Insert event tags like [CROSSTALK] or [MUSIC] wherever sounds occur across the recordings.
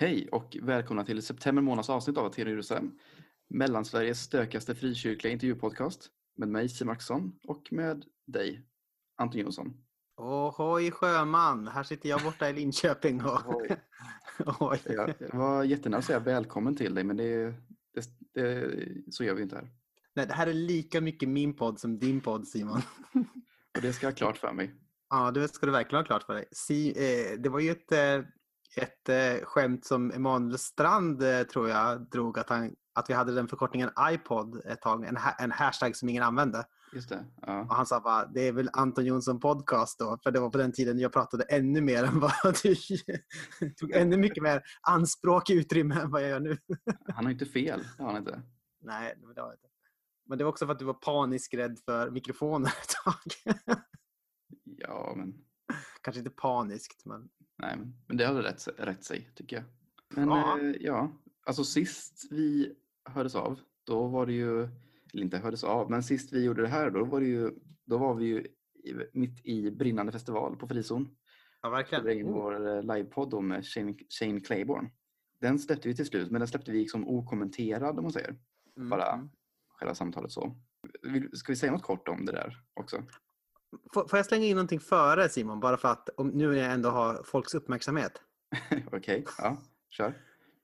Hej och välkomna till september månads avsnitt av Aten Jerusalem. Mellansveriges stökigaste frikyrkliga intervjupodcast med mig Simon Axelsson och med dig Anton Jonsson. Ohoj sjöman! Här sitter jag borta i Linköping. Och... Ohoj. [LAUGHS] Ohoj. Jag var jättenära att säga välkommen till dig men det, det, det, så gör vi inte här. Nej, det här är lika mycket min podd som din podd Simon. Och det ska jag ha klart för mig. [LAUGHS] Ja, det ska du verkligen ha klart för dig. Si, eh, det var ju ett, eh, ett eh, skämt som Emanuel Strand eh, tror jag drog att, han, att vi hade den förkortningen iPod ett tag, en, en hashtag som ingen använde. Just det. Ja. Och han sa bara, det är väl Anton Jonsson podcast då, för det var på den tiden jag pratade ännu mer än vad [LAUGHS] du tog ännu mycket mer anspråk i utrymme än vad jag gör nu. Han har inte fel, det har han inte. Nej, det har inte. Men det var också för att du var paniskt rädd för mikrofoner ett tag. Ja, men... Kanske inte paniskt, men... Nej, men det hade rätt, rätt sig, tycker jag. Men Ja. ja. ja, alltså sist vi hördes av, då var det ju, eller inte hördes av, men sist vi gjorde det här, då var, det ju, då var vi ju i, mitt i brinnande festival på Frizon. Ja, verkligen. in vår eh, livepodd med Shane, Shane Claiborne. Den släppte vi till slut, men den släppte vi liksom okommenterad om man säger. Mm, Bara mm. själva samtalet så. Ska vi säga något kort om det där också? Får, får jag slänga in någonting före Simon, bara för att om, nu när jag ändå har folks uppmärksamhet. [LAUGHS] Okej, ja, kör.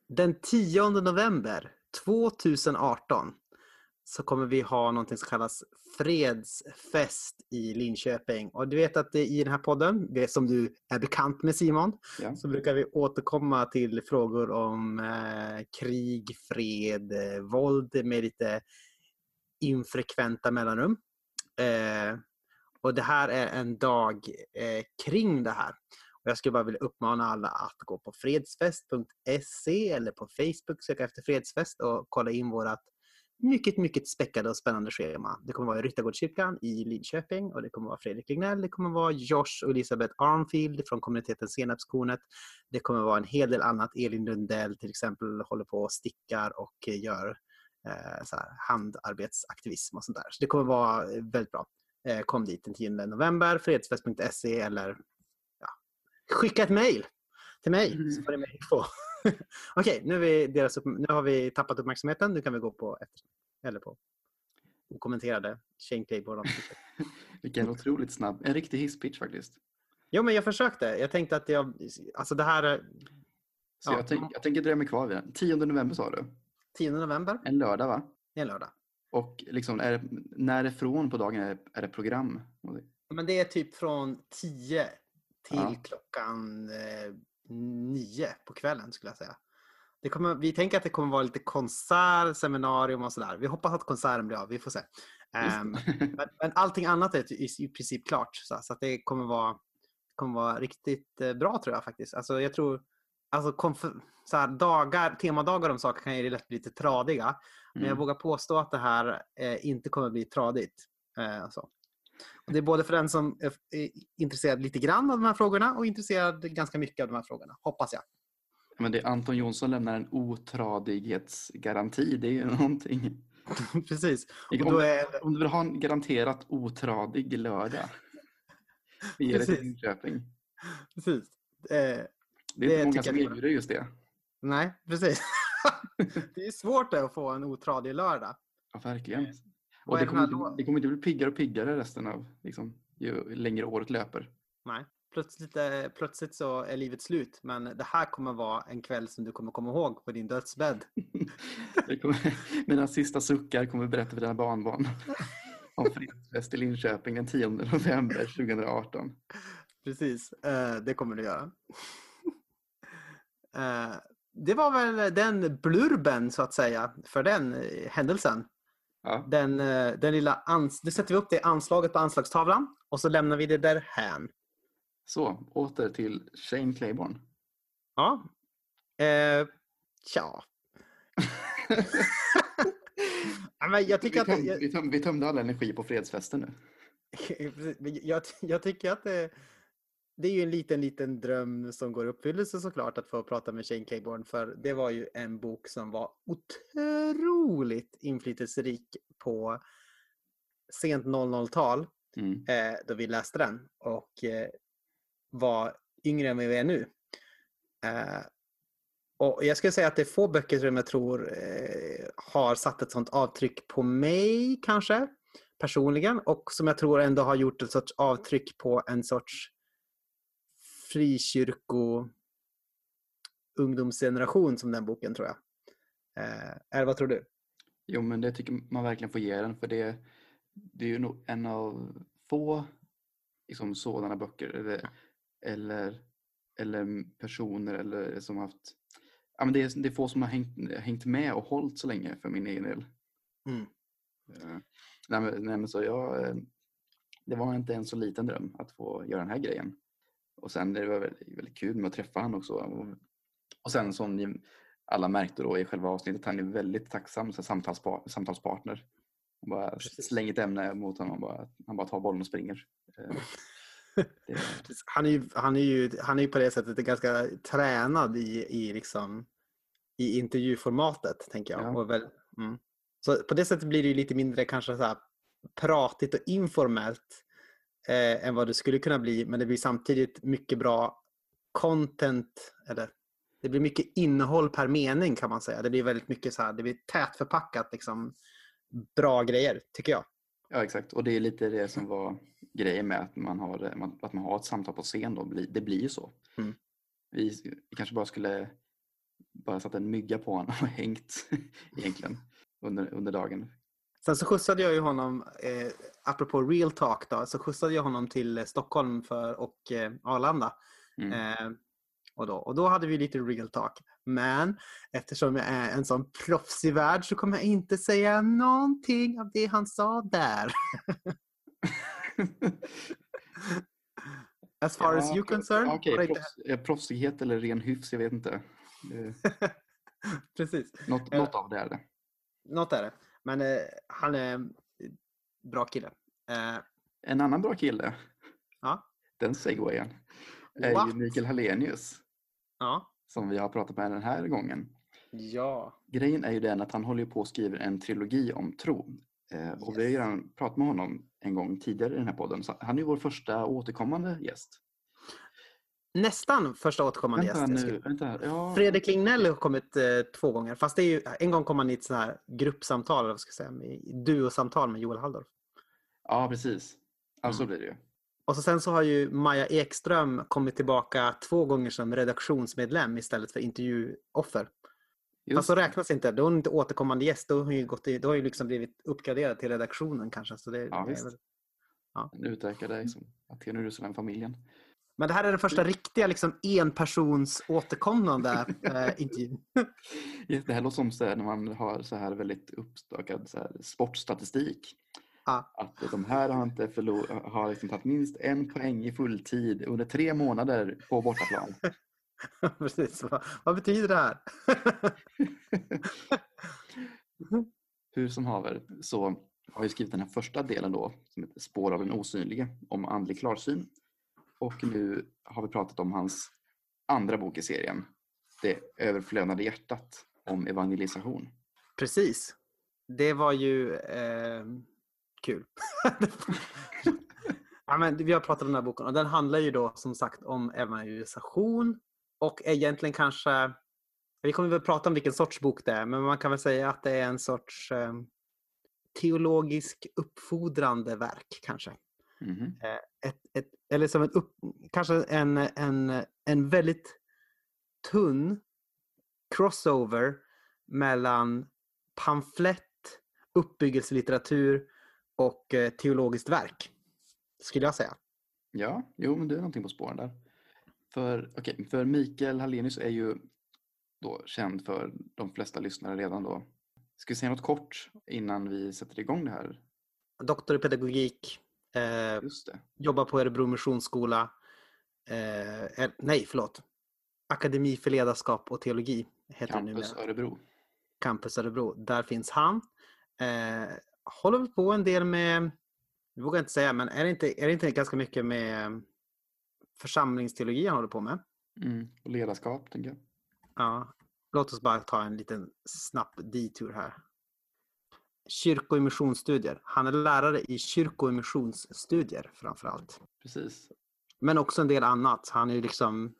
Den 10 november 2018 så kommer vi ha någonting som kallas fredsfest i Linköping. Och du vet att i den här podden, som du är bekant med Simon, Ja. så brukar vi återkomma till frågor om eh, krig, fred, eh, våld med lite infrekventa mellanrum. Eh, och det här är en dag eh, kring det här. Och jag skulle bara vilja uppmana alla att gå på fredsfest.se eller på Facebook, söka efter fredsfest och kolla in vårt mycket, mycket späckade och spännande schema. Det kommer vara i Ryttargårdskyrkan i Linköping och det kommer vara Fredrik Lignell, det kommer vara Josh och Elisabeth Armfield från kommuniteten Senapskornet. Det kommer vara en hel del annat. Elin Lundell till exempel håller på och stickar och gör eh, så här, handarbetsaktivism och sånt där. Så det kommer vara eh, väldigt bra. Eh, kom dit den 10 november, fredsfest.se eller ja, skicka ett mejl till mig så får ni mer info. [LAUGHS] Okej, nu, upp, nu har vi tappat uppmärksamheten. Nu kan vi gå på eftersnack. Eller på okommenterade Shane Claiborne. [LAUGHS] Vilken otroligt snabb, en riktig hisspitch faktiskt. Jo, men jag försökte. Jag tänkte att jag... Alltså det här är Så Ja. jag, tänk, jag tänker drömma mig kvar vid den. 10 november sa du? 10 november. En lördag va? Det är en lördag. Och liksom, är det, när ifrån på dagen är det, är det program? Men det är typ från 10 till Ja. klockan eh, 9 på kvällen skulle jag säga. Det kommer, vi tänker att det kommer vara lite konsert, seminarium och sådär. Vi hoppas att konserten blir av, vi får se. Det. men, men allting annat är i, i princip klart. Så, så att det kommer vara, kommer vara riktigt eh, bra tror jag faktiskt. Alltså jag tror, alltså konf- så här, dagar, temadagar om saker kan ju lätt bli lite tradiga. Men jag Mm. vågar påstå att det här eh, inte kommer bli tradigt. Eh, så. Och det är både för den som är intresserad lite grann av de här frågorna och intresserad ganska mycket av de här frågorna, hoppas jag. Men det Anton Jonsson lämnar en otradighetsgaranti, det är ju [LAUGHS] någonting. [LAUGHS] Precis. Om, är, om du vill ha en garanterat otradig lördag. Vi ger det till Precis. Linköping. precis. Eh, Det är Det inte många som erbjuder just det. nej, precis. [LAUGHS] det är svårt det, att få en otradig lördag. Ja, verkligen. Vad Och det kommer, inte, det kommer inte bli piggare och piggare resten av, liksom, ju längre året löper. Nej. Plötsligt, eh, plötsligt så är livet slut, men det här kommer vara en kväll som du kommer komma ihåg på din dödsbädd. [LAUGHS] Kommer, mina sista suckar kommer berätta för dina barnbarn [LAUGHS] om fredsfest i Linköping den 10 november 2018. Precis, eh, det kommer du göra. Eh, det var väl den blurben så att säga för den eh, händelsen. Ja, Den, eh, den lilla ans- nu sätter vi upp det anslaget på anslagstavlan och så lämnar vi det därhän. så, åter till Shane Claiborne. Ja. Eh, tja. [LAUGHS] Ja, men jag Vi, tycker att... töm, jag- vi, töm, vi tömde all energi på fredsfesten nu. [LAUGHS] Jag, jag tycker att det, det är ju en liten, liten dröm som går i uppfyllelse såklart att få prata med Shane Claiborne för det var ju en bok som var otroligt inflytelserik på sent 00-tal Mm. eh, då vi läste den och eh, var yngre än vi är nu. Eh, Och jag skulle säga att det är få böcker som jag tror eh, har satt ett sånt avtryck på mig kanske personligen och som jag tror ändå har gjort ett sorts avtryck på en sorts frikyrko ungdomsgeneration som den boken tror jag. Eh, eller vad tror du? Jo, men det tycker man verkligen får ge den för det, det är ju nog en av få liksom, sådana böcker eller, eller, eller personer eller som haft ja, men det, är, det är få som har hängt, hängt med och hållit så länge för min egen del. Mm. Uh, nej, men, nej, men så jag, eh, det var inte en så liten dröm att få göra den här grejen. Och sen det var väldigt, väldigt kul med att träffa honom också. Och, och sen som ni alla märkte då i själva avsnittet, han är väldigt tacksam som samtalspa, samtalspartner. Han bara Precis. slänger ett ämne mot honom, bara, han bara tar bollen och springer. Uh, [LAUGHS] det, Han är ju, han är ju, han är ju på det sättet ganska tränad i, i, liksom, i intervjuformatet, tänker jag. Ja. Och väl, mm. Så på det sättet blir det ju lite mindre kanske så här pratigt och informellt eh, än vad det skulle kunna bli. Men det blir samtidigt mycket bra content, eller det blir mycket innehåll per mening kan man säga. Det blir väldigt mycket så här, det blir tätt förpackat liksom, bra grejer, tycker jag. Ja exakt och det är lite det som var grejen med att man har, att man har ett samtal på scen då. Det blir ju så. Mm. Vi, vi kanske bara skulle bara satt en mygga på honom och [LAUGHS] hängt egentligen under, under dagen. Sen så skjutsade jag ju honom, eh, apropå real talk då, så skjutsade jag honom till eh, Stockholm för, och eh, Arlanda. Mm. Eh, och, då, och då hade vi lite real talk. Men eftersom jag är en sån proffsig värld så kommer jag inte säga någonting av det han sa där. [LAUGHS] As far as Ja, you concerned. Okej, inte- proffs, eh, proffsighet eller ren hyfs, jag vet inte. Det- [LAUGHS] Precis. Något, något av det är det. Något är det. Men eh, han är en bra kille. Eh, En annan bra kille, ja. den segwayen, är What? ju Mikael Hallenius ja. som vi har pratat med den här gången. Ja. Grejen är ju den att han håller på och skriver en trilogi om tro. Eh, och vi har ju Yes. redan pratat med honom en gång tidigare i den här podden. Så han är ju vår första återkommande gäst. Nästan första återkommande Vänta gäst. nu, vänta. Ja, Fredrik Lignell har kommit eh, två gånger. Fast det är ju, en gång kom han i ett sånt här gruppsamtal, eller ska säga, med, duosamtal med Joel Halldorf. ja precis. Ja, så Mm. blir det ju. Och så sen så har ju Maja Ekström kommit tillbaka två gånger som redaktionsmedlem istället för intervjuoffer. Just, Fast så räknas inte. Då är hon inte återkommande gäst. Då har hon ju, gått i, då har ju liksom blivit uppgraderad till redaktionen kanske. Så det, Ja, det är väl... den utökade liksom, Aten och Jerusalem-familjen. Men det här är den första riktiga liksom, enpersons återkommande eh, intervjun. [LAUGHS] Det här låter som så här, när man har så här väldigt uppstakad så här, sportstatistik. Ja. Att de här har, inte förlor- har liksom tagit minst en poäng i fulltid under tre månader på bortaplan. [LAUGHS] Precis. Vad, vad betyder det här? [LAUGHS] Hur som haver så har jag skrivit den här första delen då som heter Spår av den osynlige om andlig klarsyn. Och nu har vi pratat om hans andra bok i serien, Det överflödande hjärtat om evangelisation. Precis. Det var ju eh, kul. [LAUGHS] ja, men vi har pratat om den här boken och den handlar ju då som sagt om evangelisation och egentligen kanske vi kommer väl prata om vilken sorts bok det är, men man kan väl säga att det är en sorts eh, teologisk uppfordrande verk kanske. Mhm. Ett, ett, eller som en upp, kanske en, en, en väldigt tunn crossover mellan pamflett, uppbyggelselitteratur och eh, teologiskt verk. Skulle jag säga. Ja, jo men det är någonting på spåren där. För, okay, för Mikael Hallenius är ju då känd för de flesta lyssnare redan då. Ska vi säga något kort innan vi sätter igång det här? Doktor i pedagogik, eh, Just det. jobbar på Örebro Missionsskola. Eh, nej, förlåt. Akademi för ledarskap och teologi heter det Campus numera. Örebro. Campus Örebro. Där finns han. Eh, håller på en del med, jag vågar inte säga, men är det inte, är det inte ganska mycket med församlingsteologi han håller på med? Mm. Och ledarskap, tänker jag. Ja. Låt oss bara ta en liten snabb detur här. Kyrko och missionsstudier. Han är lärare i kyrko och missionsstudier framför allt. Precis. Men också en del annat. Han är ju liksom,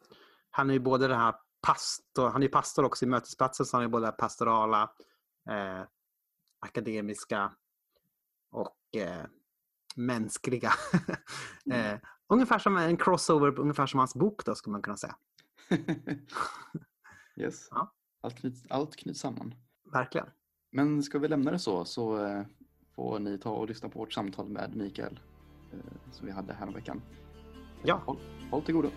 han är ju både den här pastor, han är pastor också i Mötesplatsen så han är både pastorala, eh, akademiska och eh, mänskliga. [LAUGHS] eh, ungefär som en crossover, ungefär som hans bok då skulle man kunna säga. [LAUGHS] yes. Ja. Allt, knyts, allt knyts samman. Verkligen. Men ska vi lämna det så, så eh, får ni ta och lyssna på vårt samtal med Mikael eh, som vi hade här om veckan. Ja. Håll, håll till godo.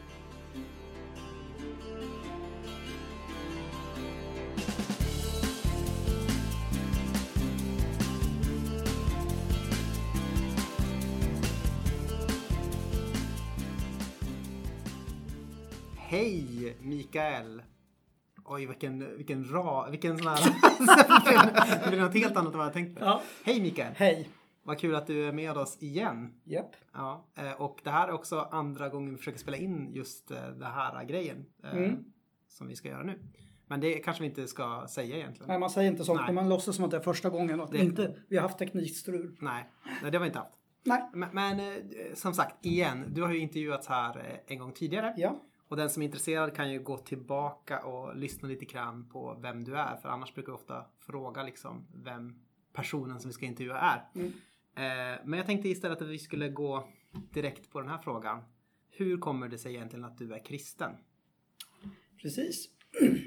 Hej Mikael! Oj, vilken, vilken ra, vilken sån här... [LAUGHS] det blir något helt annat än vad jag tänkt mig. Ja. Hej Mikael! Hej. Vad kul att du är med oss igen. Japp. Ja, eh, och det här är också andra gången vi försöker spela in just eh, det här grejen eh, Mm. som vi ska göra nu. Men det kanske vi inte ska säga egentligen. Nej, man säger inte sånt, Nej. man låtsas som att det är första gången och att Det- inte, vi har haft teknikstrul. Nej, nej det har vi inte haft. Nej. Men, men som sagt, igen, du har ju intervjuats här en gång tidigare. Ja. Och den som är intresserad kan ju gå tillbaka och lyssna lite grann på vem du är. För annars brukar jag ofta fråga liksom vem personen som vi ska intervjua är. Mm. Eh, men jag tänkte istället att vi skulle gå direkt på den här frågan. Hur kommer det sig egentligen att du är kristen? Precis. [CLEARS THROAT]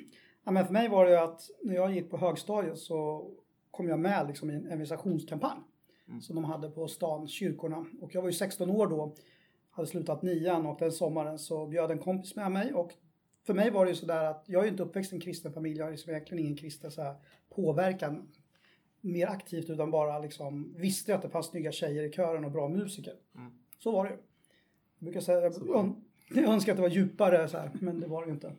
Ja, men för mig var det ju att när jag gick på högstadiet så kom jag med liksom i en evangelisationskampanj Mm. som de hade på stan, kyrkorna. Och jag var ju 16 år då, hade slutat nian och den sommaren så bjöd en kompis med mig och för mig var det ju sådär att jag är ju inte uppväxt i en kristen familj, jag har liksom egentligen ingen kristen så här påverkan mer aktivt utan bara liksom visste att det fanns snygga tjejer i kören och bra musiker. Mm. Så var det ju. Jag brukar säga, jag, jag önskar att det var djupare så här, men det var det ju inte.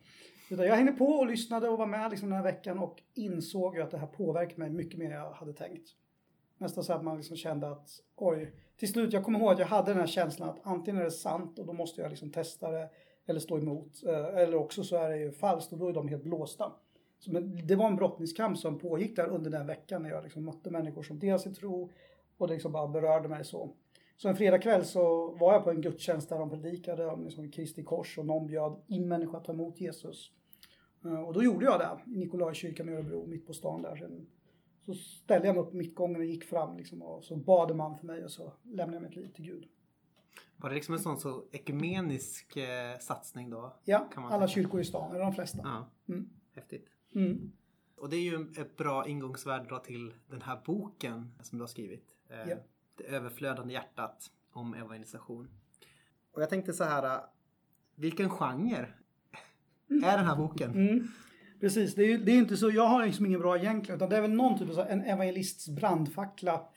Utan jag hängde på och lyssnade och var med liksom den här veckan och insåg ju att det här påverkade mig mycket mer än jag hade tänkt. Nästan så att man liksom kände att oj, till slut, jag kommer ihåg att jag hade den här känslan att antingen är det sant och då måste jag liksom testa det eller stå emot. Eh, eller också så är det ju falskt och då är de helt blåsta. Så, men det var en brottningskamp som pågick där under den veckan när jag liksom mötte människor som delade sin tro och det liksom bara berörde mig så. Så en fredagkväll så var jag på en gudstjänst där de predikade om liksom Kristi kors och någon bjöd in människor att ta emot Jesus. Eh, och då gjorde jag det i Nikolajkyrkan i Örebro, mitt på stan där. en så ställde jag mig upp mittgången och gick fram liksom, och så bad man för mig och så lämnade jag mitt liv till Gud. Var det liksom en sån så ekumenisk eh, satsning då? Ja, alla tänka. kyrkor i stan, eller de flesta. Ja, Mm. häftigt. Mm. Och det är ju ett bra ingångsvärde till den här boken som du har skrivit. Eh, Ja. Det överflödande hjärtat om evangelisation. Och jag tänkte så här, eh, vilken genre är den här boken? Mm. Precis, det är det är inte så, jag har liksom ingen bra egentligen, utan det är väl någon typ av så en evangelists brandfackla.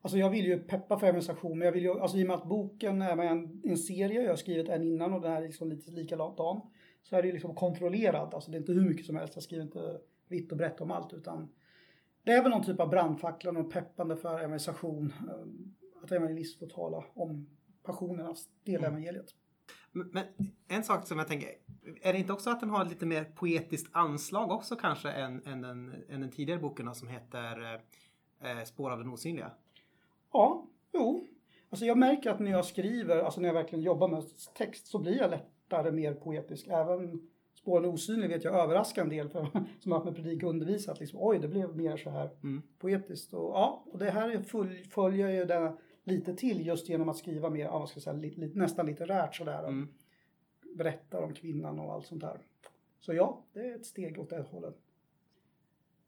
Alltså jag vill ju peppa för evangelisation, men jag vill ju, alltså i och med att boken är en, en serie, jag har skrivit en innan och den här är liksom lite likadan. Så är det ju liksom kontrollerad, alltså det är inte hur mycket som helst, jag skriver inte vitt och brett om allt, utan det är väl någon typ av brandfackla, och peppande för evangelisation. eh, Att evangelist får tala om passionernas del i evangeliet. Men en sak som jag tänker, är det inte också att den har lite mer poetiskt anslag också kanske än, än, den, än den tidigare boken som heter eh, Spår av den osynliga? Ja, jo. Alltså jag märker att när jag skriver, alltså när jag verkligen jobbar med text så blir jag lättare mer poetisk. Även Spåren osynlig vet jag överraskar en del för, [LAUGHS] som har haft med predik och undervisat. Liksom, Oj, det blev mer så här Mm. poetiskt. Och, ja, och det här följer ju den lite till just genom att skriva mer, ja, vad ska jag säga, li, li, nästan litterärt sådär. Mm. Berättar om kvinnan och allt sånt där. Så ja, det är ett steg åt det hållet.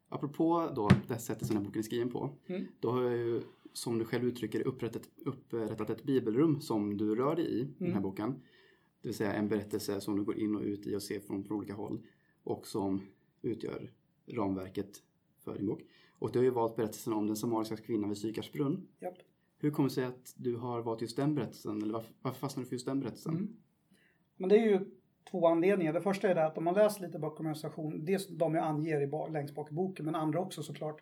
Apropå då det sättet som den här boken är skriven på. Mm. Då har jag ju, som du själv uttrycker upprättat, upprättat ett bibelrum som du rör dig i, den här Mm. boken. Det vill säga en berättelse som du går in och ut i och ser från, från olika håll. Och som utgör ramverket för din bok. Och du har ju valt berättelsen om den samariska kvinnan vid Sykars brunn. Japp. Hur kommer det sig att du har valt just den berättelsen? Eller varför, varför fastnade du för just den berättelsen? Mm. Men det är ju två anledningar. Det första är det att om man läser lite böcker om organisation, dels de jag anger i längst bak i boken, men andra också såklart.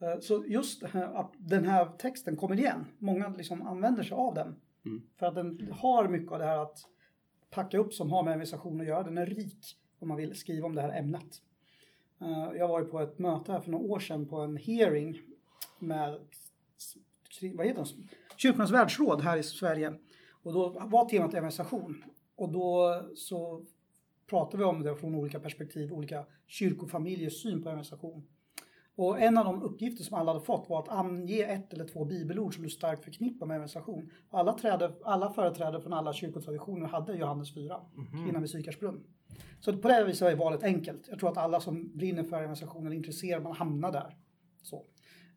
Eh, Så just att den här texten kommer igen. Många liksom använder sig av den. Mm. För att den har mycket av det här att packa upp som har med organisation att göra. Den är rik om man vill skriva om det här ämnet. Eh, Jag var ju på ett möte här för några år sedan på en hearing med vad heter det? Kyrkornas världsråd här i Sverige. Och då var temat evangelisation. Och då så pratar vi om det från olika perspektiv, olika kyrkofamiljers syn på evangelisation. Och en av de uppgifter som alla hade fått var att ange ett eller två bibelord som du starkt förknippar med evangelisation. Alla, träde, alla företrädare från alla kyrkotraditioner hade Johannes 4, Mhm. kvinnan vid Sykars brunn. Så på det viset är valet enkelt. Jag tror att alla som brinner för evangelisationen är intresserade, man hamnar där. Så.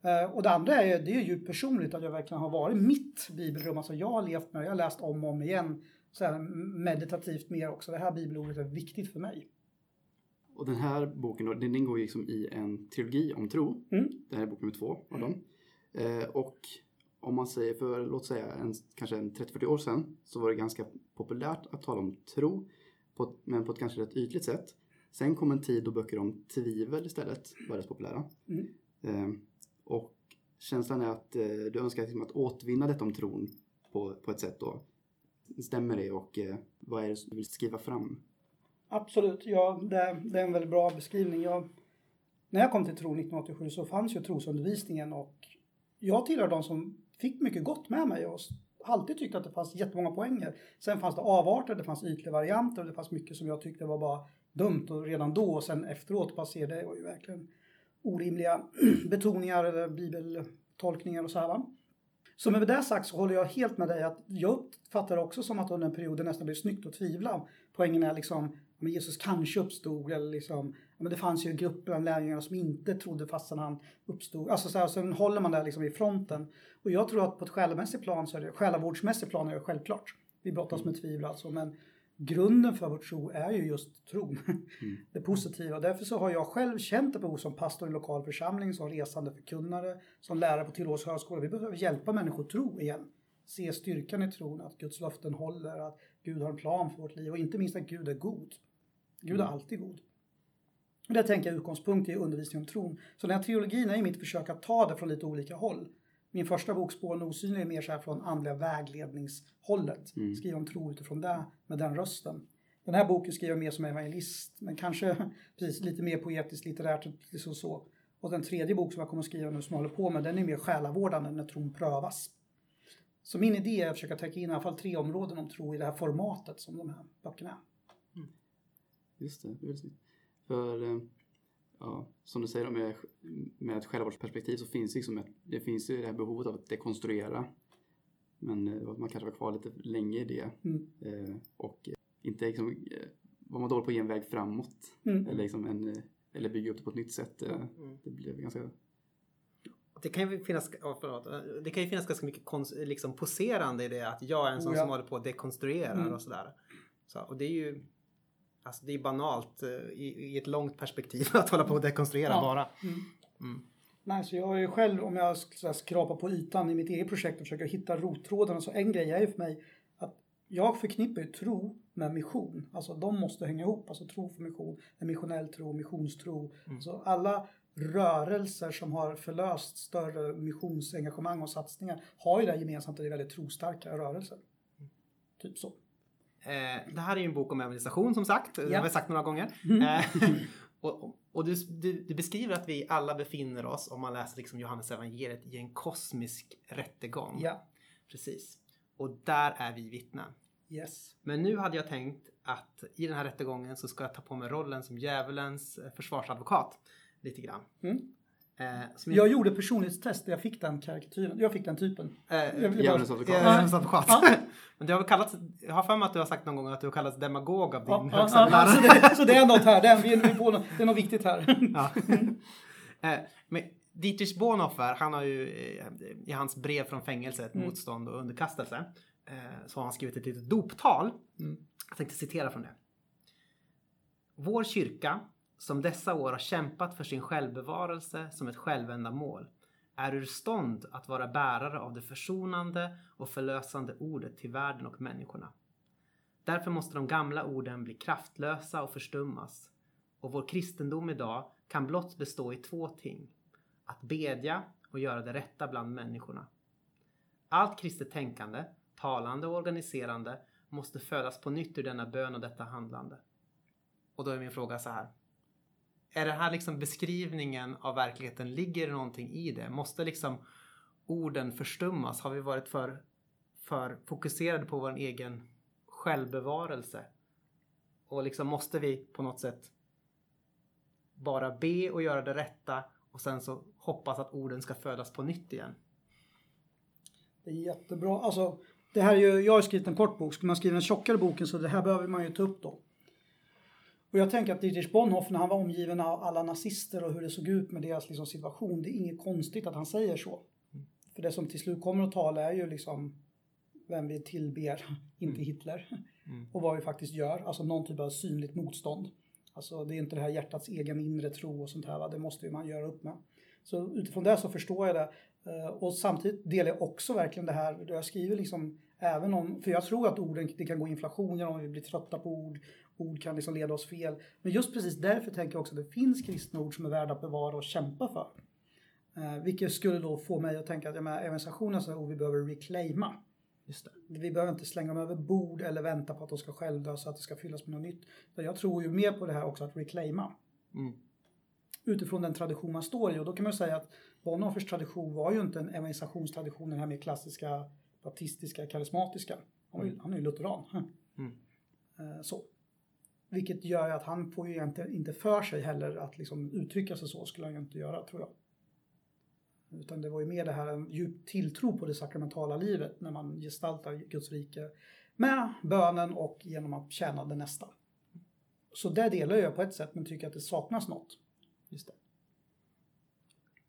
Eh, Och det andra är, det är ju personligt att jag verkligen har varit mitt bibelrum. Alltså jag har levt med jag har läst om och om igen. Så här meditativt mer också. Det här bibelordet är viktigt för mig. Och den här boken då, den ingår liksom i en trilogi om tro. Mm. Det här är bok nummer två av dem. Eh, och om man säger för, låt säga, en, kanske en 30-40 år sedan så var det ganska populärt att tala om tro, på, men på ett kanske rätt ytligt sätt. Sen kom en tid då böcker om tvivel istället var rätt populära. Mm. Eh, och känslan är att eh, du önskar liksom att återvinna detta om tron på, på ett sätt då. Stämmer det och eh, vad är det du vill skriva fram? Absolut, ja, det, det är en väldigt bra beskrivning. Jag, när jag kom till tro 1987 så fanns ju trosundervisningen och jag tillhör de som fick mycket gott med mig och alltid tyckte att det fanns jättemånga poänger. Sen fanns det avarter, det fanns ytliga varianter och det fanns mycket som jag tyckte var bara dumt och redan då och sen efteråt bara ser det var ju verkligen orimliga [CLEARS THROAT] betoningar eller bibeltolkningar och så här va. Så med det sagt så håller jag helt med dig att jag uppfattar det också som att under en period det nästan blev snyggt att tvivla. Poängen är liksom, men Jesus kanske uppstod eller liksom, men det fanns ju grupper av lärjungar som inte trodde fastän han uppstod. Alltså så här, sen håller man det liksom i fronten. Och jag tror att på ett själavårdsmässigt plan så är det, själavårdsmässigt plan är det självklart. Vi brottas med tvivel alltså, men grunden för vår tro är ju just tron. [LAUGHS] Det positiva. Därför så har jag själv känt ett behov som pastor i lokal församling, som resande förkunnare, som lärare på Tillås högskola. Vi behöver hjälpa människor att tro igen. Se styrkan i tron, att Guds löften håller, att Gud har en plan för vårt liv och inte minst att Gud är god. Gud är alltid god. Och det tänker jag utgångspunkt i undervisning om tron. Så den här teologin är mitt försök att ta det från lite olika håll. Min första bok, Spåren osynliga, är mer så här från andliga vägledningshållet. Skriva om tro utifrån det, med den rösten. Den här boken skriver jag mer som evangelist, men kanske [LAUGHS] precis, lite mer poetiskt, litterärt, liksom så. Och den tredje bok som jag kommer att skriva nu, som jag håller på med, den är mer själavårdande när tron prövas. Så min idé är att försöka täcka in i alla fall tre områden om tro i det här formatet som de här böckerna är. Just det, det är. För, eh, ja, som du säger med, med ett självvårdsperspektiv så finns det, liksom ett, det finns ju det här behovet av att dekonstruera. Men eh, man kanske var kvar lite länge i det. Mm. Eh, och inte liksom, eh, var man dålig på att ge en väg framåt. Mm. Eller, liksom en, eh, eller bygga upp det på ett nytt sätt. Eh, Mm. Det blev ganska... Det kan ju finnas, oh, förlåt, det kan ju finnas ganska mycket kons, liksom poserande i det att jag är en sån Oh, ja. som håller på och dekonstruerar Mm. och sådär. Så, och det är ju alltså det är banalt eh, i, i ett långt perspektiv [LAUGHS] att hålla på och dekonstruera Ja. bara. Mm. Mm. Nej, så jag är ju själv, om jag skrapar på ytan i mitt eget projekt och försöker hitta rottrådarna, så en grej är ju för mig att jag förknippar ju tro med mission. Alltså de måste hänga ihop, alltså tro för mission, missionell tro, missionstro. Så alla rörelser som har förlöst större missionsengagemang och satsningar har ju det gemensamt att det är väldigt trostarka rörelser. Typ så. Eh, det här är ju en bok om evangelisation som sagt. Det Ja. har vi sagt några gånger. Mm. Eh, [LAUGHS] och och du, du, du beskriver att vi alla befinner oss, om man läser liksom Johannes evangeliet, i en kosmisk rättegång. Ja, Precis. Och där är vi vittnen. yes. Men nu hade jag tänkt att i den här rättegången så ska jag ta på mig rollen som djävulens eh, försvarsadvokat. Lite grann. Mm. Eh, som Jag gjorde personlighetstest där jag fick den karikatyren, jag fick den typen. eh, Jag vill bara- Djävulens advokat. Ja. [LAUGHS] Men du har väl kallats, jag har för mig att du har sagt någon gång att du har kallats demagog av din Ja, högsta ja, så, det, så det är något här, det är, vi är på något, det är något viktigt här. Ja. [LAUGHS] Eh, Men Dietrich Bonhoeffer, han har ju eh, i hans brev från fängelset, Mm. Motstånd och underkastelse, eh, så har han skrivit ett litet doptal. Mm. Jag tänkte citera från det. Vår kyrka, som dessa år har kämpat för sin självbevarelse som ett självändamål, är ur stånd att vara bärare av det försonande och förlösande ordet till världen och människorna. Därför måste de gamla orden bli kraftlösa och förstummas. Och vår kristendom idag kan blott bestå i två ting. Att bedja och göra det rätta bland människorna. Allt kristet tänkande, talande och organiserande måste födas på nytt ur denna bön och detta handlande. Och då är min fråga så här. Är det här liksom beskrivningen av verkligheten, ligger det någonting i det? Måste liksom orden förstummas? Har vi varit för, för fokuserade på vår egen självbevarelse? Och liksom måste vi på något sätt bara be och göra det rätta och sen så hoppas att orden ska födas på nytt igen. Det är jättebra. Alltså, det här är ju, jag har skrivit en kort bok. Ska man skriva en tjockare boken så det här behöver man ju ta upp då. Och jag tänker att Dietrich Bonhoeffer när han var omgiven av alla nazister och hur det såg ut med deras liksom, situation. Det är inget konstigt att han säger så. För det som till slut kommer att tala är ju liksom vem vi tillber, [LAUGHS] inte Hitler. Mm. Och vad vi faktiskt gör, alltså någon typ av synligt motstånd. Alltså det är inte det här hjärtats egen inre tro och sånt här, va? det måste ju man göra upp med. Så utifrån det så förstår jag det. Eh, Och samtidigt delar jag också verkligen det här, jag skriver liksom även om, för jag tror att orden, det kan gå inflation genom att vi blir trötta på ord, ord kan liksom leda oss fel. Men just precis därför tänker jag också att det finns kristna ord som är värda att bevara och kämpa för. Eh, vilket skulle då få mig att tänka att evangelisationen är ord vi behöver reclaima. Just det. Vi behöver inte slänga dem över bord eller vänta på att de ska självdö så att det ska fyllas med något nytt. Jag tror ju mer på det här också att reclaima. Mm. Utifrån den tradition man står i. Och då kan man säga att Bonhoeffers tradition var ju inte en evangelisationstradition, den här mer klassiska baptistiska, karismatiska. Han, ju, han är ju lutheran. Mm. Eh, Så. Vilket gör att han får ju egentligen inte för sig heller att liksom uttrycka sig så, skulle han ju inte göra tror jag. Utan det var ju mer det här en djup tilltro på det sakramentala livet när man gestaltar Guds rike med bönen och genom att tjäna den nästa. Så det delar jag på ett sätt men tycker att det saknas något. Just det.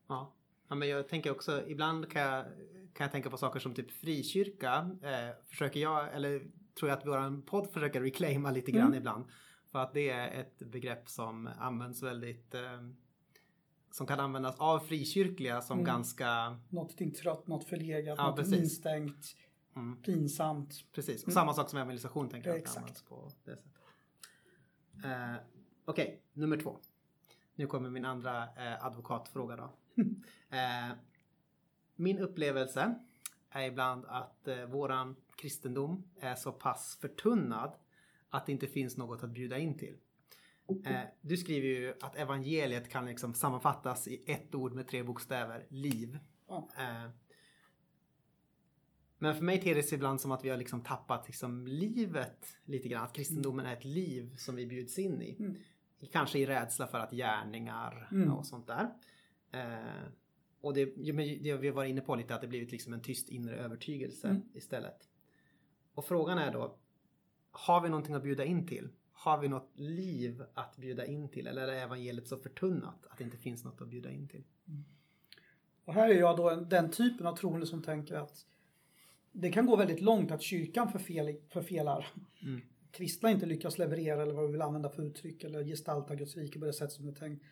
Ja. Ja, men jag tänker också ibland kan jag, kan jag tänka på saker som typ frikyrka. Eh, försöker jag, eller tror jag att vår podd försöker reclaima lite grann Mm. ibland. För att det är ett begrepp som används väldigt eh, som kan användas av frikyrkliga som Mm. ganska Något trött, något förlegat, Ja, något precis. instängt, mm, pinsamt. Precis, och Mm. samma sak som evangelisation tänker jag exakt. på det sättet. Eh, Okej, nummer två. Nu kommer min andra eh, advokatfråga då. [LAUGHS] eh, min upplevelse är ibland att eh, våran kristendom är så pass förtunnad att det inte finns något att bjuda in till. Eh, du skriver ju att evangeliet kan liksom sammanfattas i ett ord med tre bokstäver, liv. Eh, men för mig ter det sig ibland som att vi har liksom tappat liksom livet lite grann. Att kristendomen är ett liv som vi bjuds in i. Mm. Kanske i rädsla för att gärningar Mm. och sånt där. Eh, och det, det vi var inne på lite att det blivit liksom en tyst inre övertygelse Mm. istället. Och frågan är då, har vi någonting att bjuda in till? Har vi något liv att bjuda in till? Eller är evangeliet så förtunnat att det inte finns något att bjuda in till? Och här är jag då en, den typen av troende som tänker att det kan gå väldigt långt att kyrkan förfel, förfelar. Mm. Kristna inte lyckas leverera eller vad vi vill använda för uttryck eller gestalta Guds rike på det sätt som det är tänkt.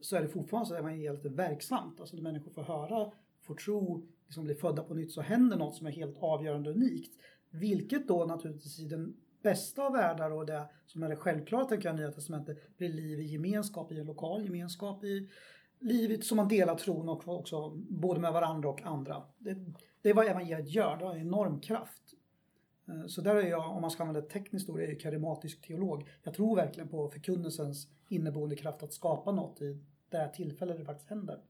Så är det fortfarande så att evangeliet är verksamt. Alltså när människor får höra, får tro, liksom blir födda på nytt så händer något som är helt avgörande och unikt. Vilket då naturligtvis i den bästa av världar och det som är det självklara tänker jag i Nya Testamentet blir liv i gemenskap, i en lokal gemenskap, i livet som man delar tron och också både med varandra och andra. Det, det är vad evangeliet gör, det har en enorm kraft. Eh, så där är jag, om man ska använda ett tekniskt ord, är jag karismatisk teolog. Jag tror verkligen på förkunnelsens inneboende kraft att skapa något i det här tillfället det faktiskt händer.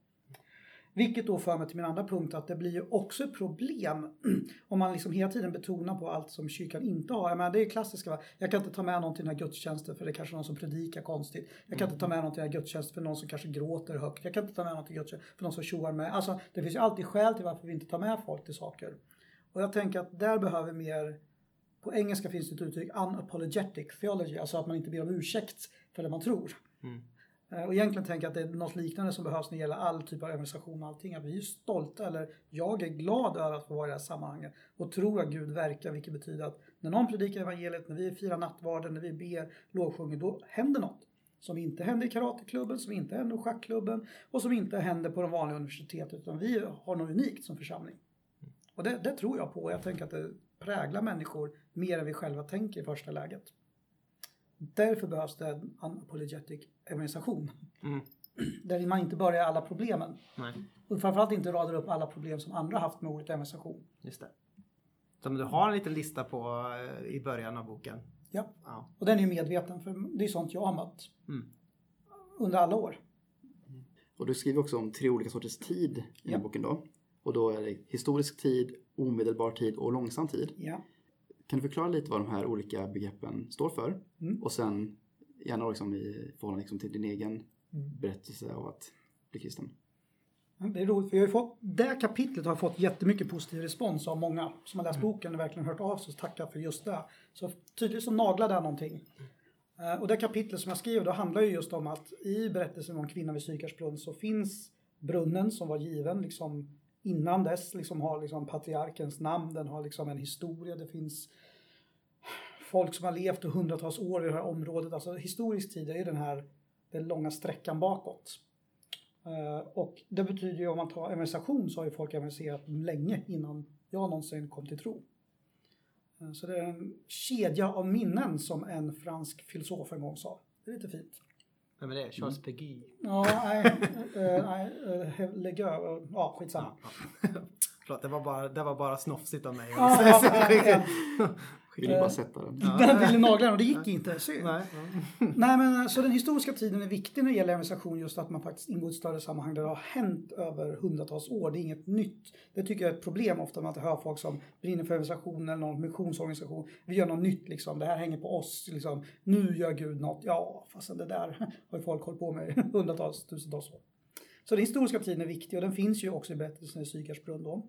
Vilket då för mig till min andra punkt att det blir ju också ett problem [CLEARS THROAT] om man liksom hela tiden betonar på allt som kyrkan inte har. Jag menar, det är klassiska, va? jag kan inte ta med någon till den här gudstjänsten för det är kanske någon som predikar konstigt. Jag kan inte ta med någon till den här gudstjänsten för någon som kanske gråter högt. Jag kan inte ta med någon till gudstjänsten för någon som tjoar med. Alltså det finns ju alltid skäl till varför vi inte tar med folk till saker. Och jag tänker att där behöver mer på engelska finns det ett uttryck unapologetic theology, alltså att man inte ber om ursäkt för det man tror. Mm. Eh, Och egentligen tänker jag att det är något liknande som behövs när det gäller all typ av organisation och allting. Att vi är stolta, eller jag är glad över att få vara i det här sammanhanget och tror att Gud verkar, vilket betyder att när någon predikar evangeliet, när vi firar nattvarden, när vi ber, lovsjunger, då händer något. Som inte händer i karateklubben, som inte händer i schackklubben och som inte händer på de vanliga universiteten. Utan vi har något unikt som församling. Och det, det tror jag på. Jag tänker att det präglar människor mer än vi själva tänker i första läget. Därför behövs det en unapologetic evangelisation. Mm. [CLEARS THROAT] Där man inte börjar alla problemen. Nej, Och framförallt inte radar upp alla problem som andra haft med ordet evangelisation. just det. Så men du har en liten lista på eh, i början av boken. Ja. Ja. Och den är ju medveten för det är sånt jag har mött. Mm. Under alla år. Och du skriver också om tre olika sorters tid i den här Ja. boken då. Och då är det historisk tid, omedelbar tid och långsam tid. Ja. kan du förklara lite vad de här olika begreppen står för? Mm. Och sen gärna liksom i förhållande liksom till din egen Mm. berättelse av att bli kristen. Det är roligt, för jag har fått, det kapitlet har jag fått jättemycket positiv respons av många som har läst Mm. boken och verkligen hört av sig och tackat för just det. Så tydligen så naglar det någonting. Eh, Och det kapitlet som jag skrev då handlar ju just om att i berättelsen om kvinnan vid Sykars brunn så finns brunnen som var given liksom innan dess liksom har liksom patriarkens namn, den har liksom en historia, det finns folk som har levt i hundratals år i det här området. Alltså historisk tid är ju den här den långa sträckan bakåt. Eh, och det betyder ju om man tar emulsation så har ju folk emulserat länge innan jag någonsin kom till tro. Eh, så det är en kedja av minnen som en fransk filosof en gång sa. Det är lite fint. Vem är det? Charles Peguy? Ja, nej, eh, nej, eh, Legö, eh, ja skitsamma. Ja, ja. [LAUGHS] Förlåt, det var, bara, det var bara snofsigt av mig. Ja, ja, ja, ja. Vill du bara sätta den? [LAUGHS] Den ville nagla den och det gick inte. Synd. Nej, [LAUGHS] Nej men eh, så den historiska tiden är viktig när det gäller evangelisation just att man faktiskt ingår i ett större sammanhang där det har hänt över hundratals år. Det är inget nytt. Det tycker jag är ett problem ofta med att höra folk som brinner för evangelisation eller någon missionsorganisation. Vi gör något nytt liksom. Det här hänger på oss liksom. Nu gör Gud något. Ja, fast det där [LAUGHS] har ju folk hållit på med i hundratals, tusentals år. Så den historiska tiden är viktig och den finns ju också i berättelsen i Sykars brunn då.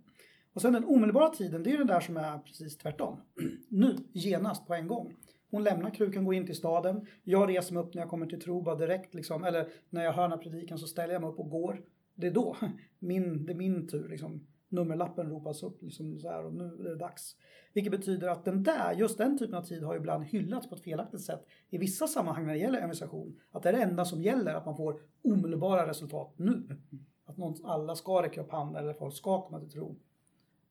Och sen den omedelbara tiden, det är ju den där som är precis tvärtom. [CLEARS THROAT] Nu, genast, på en gång. Hon lämnar krukan, går in till staden. Jag reser mig upp när jag kommer till tro, bara direkt liksom. Eller när jag hör den här predikan så ställer jag mig upp och går. Det är då, [LAUGHS] min, det är min tur liksom. Nummerlappen ropas upp liksom så här och nu är det dags. Vilket betyder att den där, just den typen av tid har ju ibland hyllats på ett felaktigt sätt i vissa sammanhang när det gäller evangelisation. Att det är det enda som gäller, att man får omedelbara resultat nu. Att någon, alla ska räcka upp handen eller folk ska komma till tro.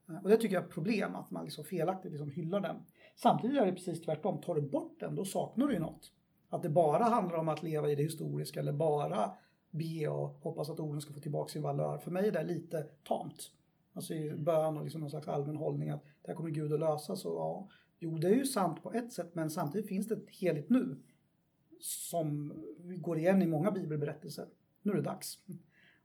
Eh, och det tycker jag är ett problem, att man liksom felaktigt liksom hyllar den. Samtidigt är det precis tvärtom. Tar du bort den, då saknar du ju något. Att det bara handlar om att leva i det historiska eller bara be och hoppas att orden ska få tillbaka sin valör. För mig är det lite tamt. Alltså i bön och liksom någon slags allmän hållning att det här kommer Gud att lösa. Så ja, jo det är ju sant på ett sätt men samtidigt finns det ett heligt nu. Som går igen i många bibelberättelser. Nu är det dags.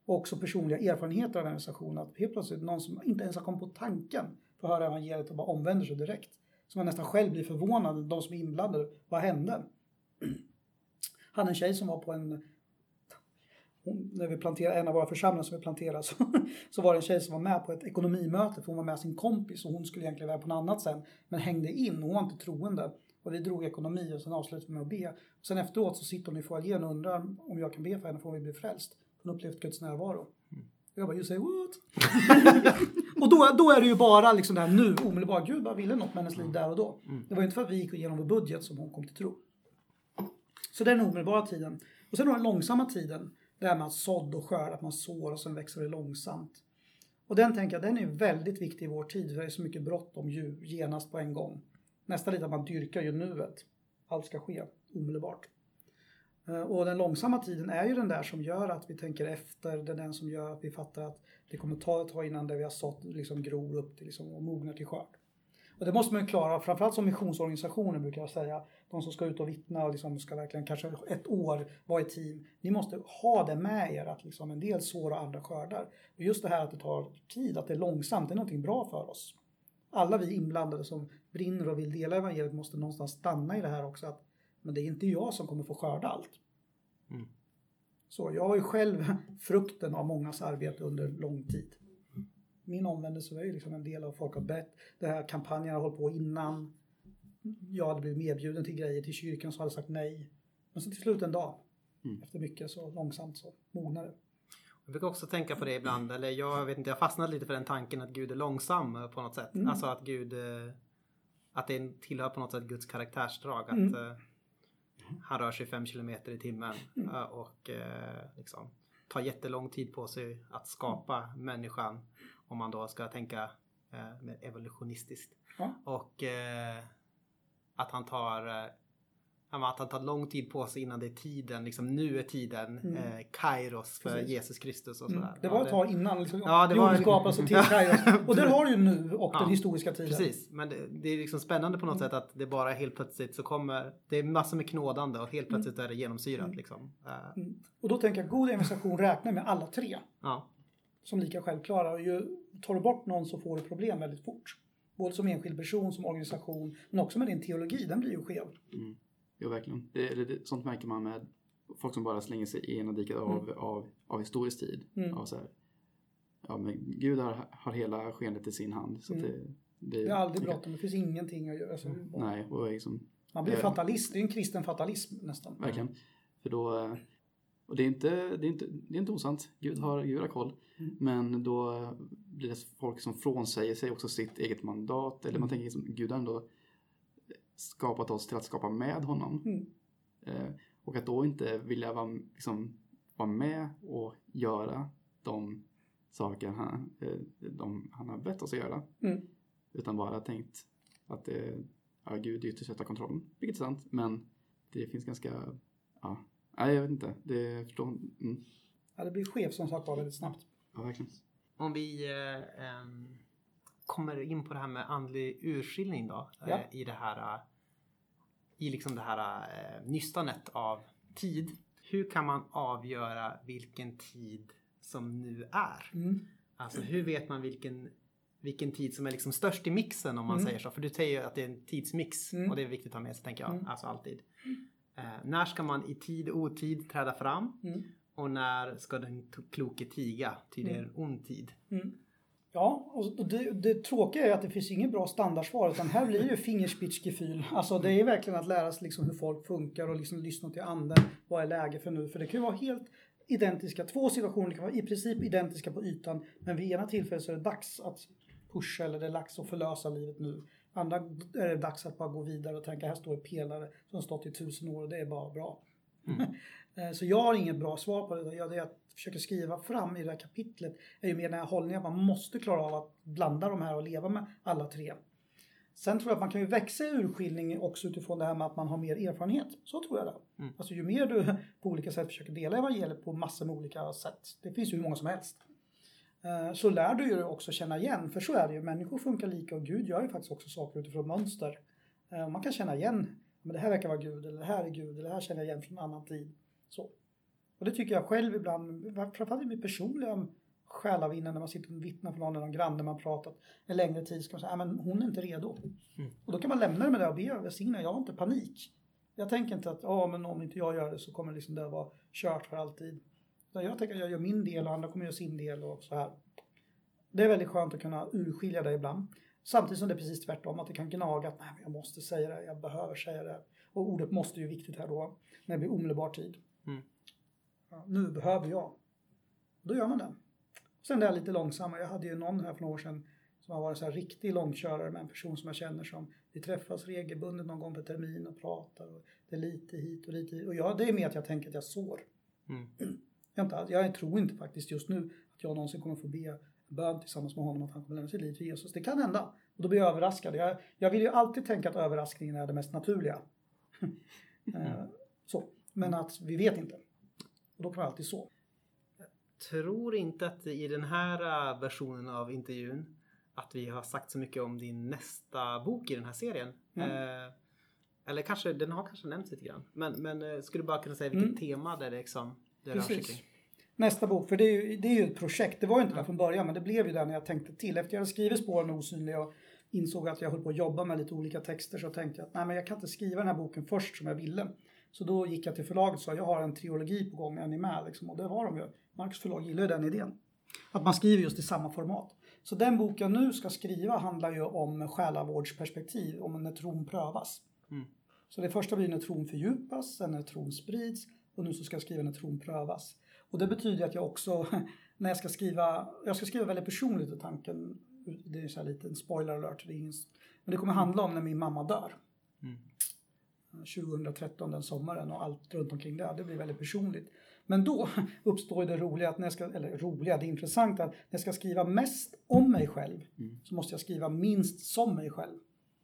Och också personliga erfarenheter av organisationen. Att helt plötsligt någon som inte ens har kommit på tanken får höra evangeliet och bara omvänder sig direkt. Så man nästan själv blir förvånad, de som är inblandade. Vad hände? [CLEARS THROAT] hade en tjej som var på en hon, när vi planterade, en av våra församlingar som vi planterade [LAUGHS] så, så var det en tjej som var med på ett ekonomimöte för hon var med sin kompis och hon skulle egentligen vara på något annat sen men hängde in, och hon var inte troende. Och vi drog ekonomi och sen avslutade vi med att be. Och sen efteråt så sitter hon i foajén och undrar om jag kan be för henne för hon vill bli frälst. Hon upplevt Guds närvaro. Jag bara, you say what? [LAUGHS] och då, då är det ju bara liksom det här nu, omedelbart. Gud bara ville något med hennes liv där och då. Det var ju inte för att vi gick igenom vår budget som hon kom till tro. Så det är den omedelbara tiden. Och sen har den långsamma tiden. Det här med att sådd och skörd, att man sår och sen växer det långsamt. Och den tänker jag, den är väldigt viktig i vår tid. För det är så mycket bråttom ju genast på en gång. Nästan lite att man dyrkar ju nuet. Allt ska ske omedelbart. Eh, och den långsamma tiden är ju den där som gör att vi tänker efter. Det är den som gör att vi fattar att det kommer ta ett tag innan det vi har sått liksom gror upp till liksom, och mognar till skörd. Och det måste man ju klara, framförallt som missionsorganisationer brukar jag säga. De som ska ut och vittna och liksom ska verkligen kanske ett år vara i team. Ni måste ha det med er att liksom en del sår och andra skördar. Och just det här att det tar tid, att det är långsamt, det är någonting bra för oss. Alla vi inblandade som brinner och vill dela evangeliet måste någonstans stanna i det här också. Att, men det är inte jag som kommer få skörda allt. Mm. Så jag har ju själv [LAUGHS] frukten av mångas arbete under lång tid. Min omvändelse var ju liksom en del av folk har bett. Den här kampanjen har hållit på innan. Jag hade blivit medbjuden till grejer till kyrkan så hade sagt nej. Men så till slut en dag, Mm. efter mycket så långsamt så mognar det. Jag brukar också tänka på det ibland, eller jag vet inte, jag har fastnat lite för den tanken att Gud är långsam eh, på något sätt. Mm. Alltså att Gud, eh, att det tillhör på något sätt Guds karaktärsdrag. Att Mm. Eh, han rör sig fem kilometer i timmen Mm. eh, och eh, liksom tar jättelång tid på sig att skapa människan. Om man då ska tänka eh, mer evolutionistiskt. Ja. Och att han tar att han tar lång tid på sig innan det är tiden, liksom nu är tiden, Mm. eh, Kairos för Precis. Jesus Kristus och Mm. sådär. Det var ett tag innan liksom, Ja, det var- jorden skapades och till Kairos. [LAUGHS] Och där har du ju nu och Ja, den historiska tiden. Precis, men det, det är liksom spännande på något Mm. sätt att det bara helt plötsligt så kommer, det är massor med knådande och helt plötsligt är det genomsyrat Mm. liksom. Eh, Mm. Och då tänker jag god evangelisation räknar med alla tre. Ja, som lika självklara. Och ju, tar du bort någon så får du problem väldigt fort. Både som enskild person, som organisation, men också med din teologi. Den blir ju skev. Mm. Jo, verkligen. Det, det, sånt märker man med folk som bara slänger sig i ena diket av, av, av historisk tid. Mm. Av så här, ja, men Gud har, har hela skenet i sin hand. Så Mm. det, det, Det är aldrig bråttom, det finns ingenting att göra. Alltså, Nej, och liksom, Man blir Eh. fatalist, det är en kristen fatalism nästan. verkligen. För då, eh, och det är inte, det är inte, det är inte osant. Gud har, Gud har koll. Mm. Men då blir det folk som frånsäger sig också sitt eget mandat. Eller Mm. man tänker liksom, Gud har ändå skapat oss till att skapa med honom. Mm. Eh, och att då inte vilja vara, liksom, vara med och göra de saker han, eh, de, han har bett oss att göra. Mm. Utan bara tänkt att det, ja, Gud ytterst sett har kontrollen. Vilket är sant, men det finns ganska, ja, nej jag vet inte. Det jag förstår, mm, Ja, det blir skevt som sagt var väldigt snabbt. ja verkligen. Om vi eh, ehm, kommer in på det här med andlig urskiljning då. Ja. Eh, I det här, eh, i liksom det här eh, nystanet av tid. Hur kan man avgöra vilken tid som nu är? Mm. Alltså hur vet man vilken, vilken tid som är liksom störst i mixen om man Mm. säger så? För du säger ju att det är en tidsmix Mm. och det är viktigt att ha med sig tänker jag. Mm. Alltså alltid. Eh, när ska man i tid och otid träda fram? Mm. Och när ska den kloke tiga? Ty det är en ond tid. Mm. Ja, och det, det tråkiga är att det finns inget bra standardsvar utan här blir det ju fingerspitzgefühl. Alltså det är verkligen att lära sig liksom hur folk funkar och liksom lyssna till anden. Vad är läge för nu? För det kan ju vara helt identiska, två situationer kan vara i princip identiska på ytan men vid ena tillfället så är det dags att pusha eller det är dags att förlösa livet nu. Andra är det dags att bara gå vidare och tänka här står det pelare som stått i tusen år och det är bara bra. [LAUGHS] Eh, Så jag har inget bra svar på det. Jag, det jag försöker skriva fram i det här kapitlet är ju mer den här hållningen att man måste klara av att blanda de här och leva med alla tre. Sen tror jag att man kan ju växa i urskiljning också utifrån det här med att man har mer erfarenhet. Så tror jag det. Mm. Alltså ju mer du på olika sätt försöker dela evangeliet på massor med olika sätt. Det finns ju hur många som helst. Eh, Så lär du ju också känna igen, för så är det ju. Människor funkar lika och Gud gör ju faktiskt också saker utifrån mönster. Eh, Man kan känna igen, men det här verkar vara Gud, eller det här är Gud, eller det här känner jag igen från en annan tid. Så. Och det tycker jag själv ibland, framförallt i mitt personliga själavinne när man sitter och vittnar för någon eller någon granne man pratat en längre tid ska man säga, "Nej, men hon är inte redo. Mm. Och då kan man lämna det med det och be välsigna, jag har inte panik. Jag tänker inte att, ja men om inte jag gör det så kommer liksom det vara kört för alltid. Utan jag tänker att jag gör min del och andra kommer göra sin del och så här. Det är väldigt skönt att kunna urskilja det ibland. Samtidigt som det är precis tvärtom, att det kan gnaga att nej, men jag måste säga det, jag behöver säga det. Och ordet måste ju viktigt här då, när det blir omedelbar tid. Mm. Ja, nu behöver jag. Då gör man det. Sen är jag lite långsammare. Jag hade ju någon här för några år sedan som har varit så här riktig långkörare med en person som jag känner som vi träffas regelbundet någon gång per termin och pratar. Och det är lite hit och lite hit. Och jag, det är mer att jag tänker att jag sår. Mm. [CLEARS THROAT] Jag, inte, jag tror inte faktiskt just nu att jag någonsin kommer få be bön tillsammans med honom att han kommer lämna sitt liv till Jesus. Det kan hända. Och då blir jag överraskad. Jag, jag vill ju alltid tänka att överraskningen är det mest naturliga. [LAUGHS] Eh, så. Men att vi vet inte. Och då kan man alltid så. tror inte att i den här äh, versionen av intervjun att vi har sagt så mycket om din nästa bok i den här serien. Mm. Eh, eller kanske, den har kanske nämnts lite grann. Men, men eh, skulle du bara kunna säga vilket Mm. tema det, liksom, det rör sig Precis. kring? Nästa bok, för det är, ju, det är ju ett projekt. Det var ju inte det från början, men det blev ju det när jag tänkte till. Efter jag hade skrivit Spåren osynliga och insåg att jag höll på att jobba med lite olika texter så tänkte jag att nej, men jag kan inte skriva den här boken först som jag ville. Så då gick jag till förlaget och sa jag har en trilogi på gång, är ni med? Liksom, och det var de ju. Marks förlag gillar ju den idén. Att man skriver just i samma format. Så den bok jag nu ska skriva handlar ju om själavårdsperspektiv, om när tron prövas. Mm. Så det första blir när tron fördjupas, sen när tron sprids och nu så ska jag skriva när tron prövas. Och det betyder att jag också, [LAUGHS] när jag ska skriva, jag ska skriva väldigt personligt i tanken, det är så här liten spoiler alert, det ingen, men det kommer handla om när min mamma dör. Mm. 2013 den sommaren och allt runt omkring det, det blir väldigt personligt. Men då [LAUGHS] uppstår det roliga, att när jag ska, eller roliga, det intressanta, att när jag ska skriva mest om mig själv Mm. så måste jag skriva minst som mig själv.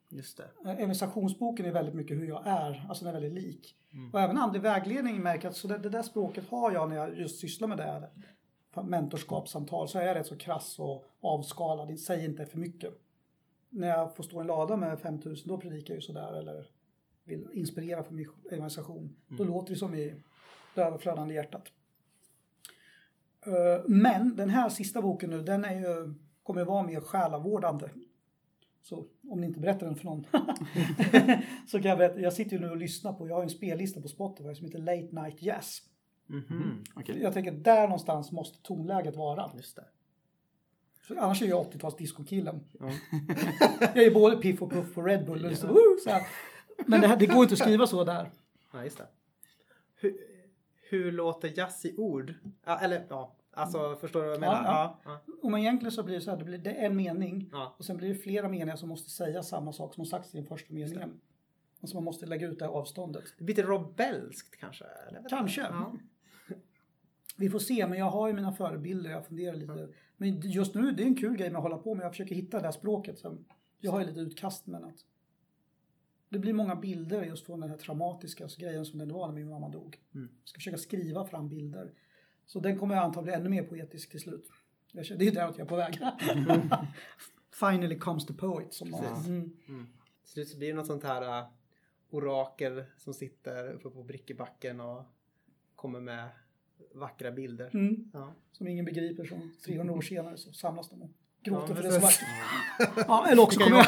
Just det. Eh, Evangelisationsboken är väldigt mycket hur jag är, alltså den är väldigt lik. Mm. Och även andlig vägledning märker att så det, det där språket har jag när jag just sysslar med det här mentorskapssamtal så är jag rätt så krass och avskalad, säg inte för mycket. När jag får stå i en lada med 5000 då predikar jag ju sådär eller vill inspirera för min evangelisation. Då låter det som i det överflödande hjärtat. Eh, Men den här sista boken nu, den är ju, kommer att vara mer själavårdande. Så om ni inte berättar den för någon [LAUGHS] [LAUGHS] så kan jag berätta. Jag sitter ju nu och lyssnar på, jag har en spellista på Spotify som heter Late Night Jazz. Mhm. Okej. Jag tänker där någonstans måste tonläget vara. Just det. För annars är jag 80-tals discokillen. Ja. [LAUGHS] Jag är både piff och puff på Red Bull. Och så, så här. Men det, här, det går inte att skriva så där. Ja, just det. Hur, hur låter jazz i ord? Ja, eller ja, alltså förstår du vad jag menar? Ja, Ja, ja. Om man egentligen så blir det så här, det, blir, en mening och sen blir det flera meningar som måste säga samma sak som har sagts i den första meningen. Och så man måste lägga ut det här avståndet. Lite rebelskt kanske? Kanske. [LAUGHS] Vi får se, men jag har ju mina förebilder, jag funderar lite. Men just nu, det är en kul grej med att hålla på med. Jag försöker hitta det här språket. Så jag har ju lite utkast men att det blir många bilder just från den här traumatiska grejen som det var när min mamma dog. Mm. Jag ska försöka skriva fram bilder. Så den kommer jag antagligen ännu mer poetisk till slut. Jag känner- Det är ju däråt jag är på väg. [LAUGHS] Finally comes the poet. Som Precis. mm. Till slut så blir det något sånt här uh, orakel som sitter uppe på Brickebacken och kommer med vackra bilder. Mm. Ja. Som ingen begriper. Som 300 år senare så samlas de och gråter Ja, för det vackert. [LAUGHS] Ja, eller också kommer jag...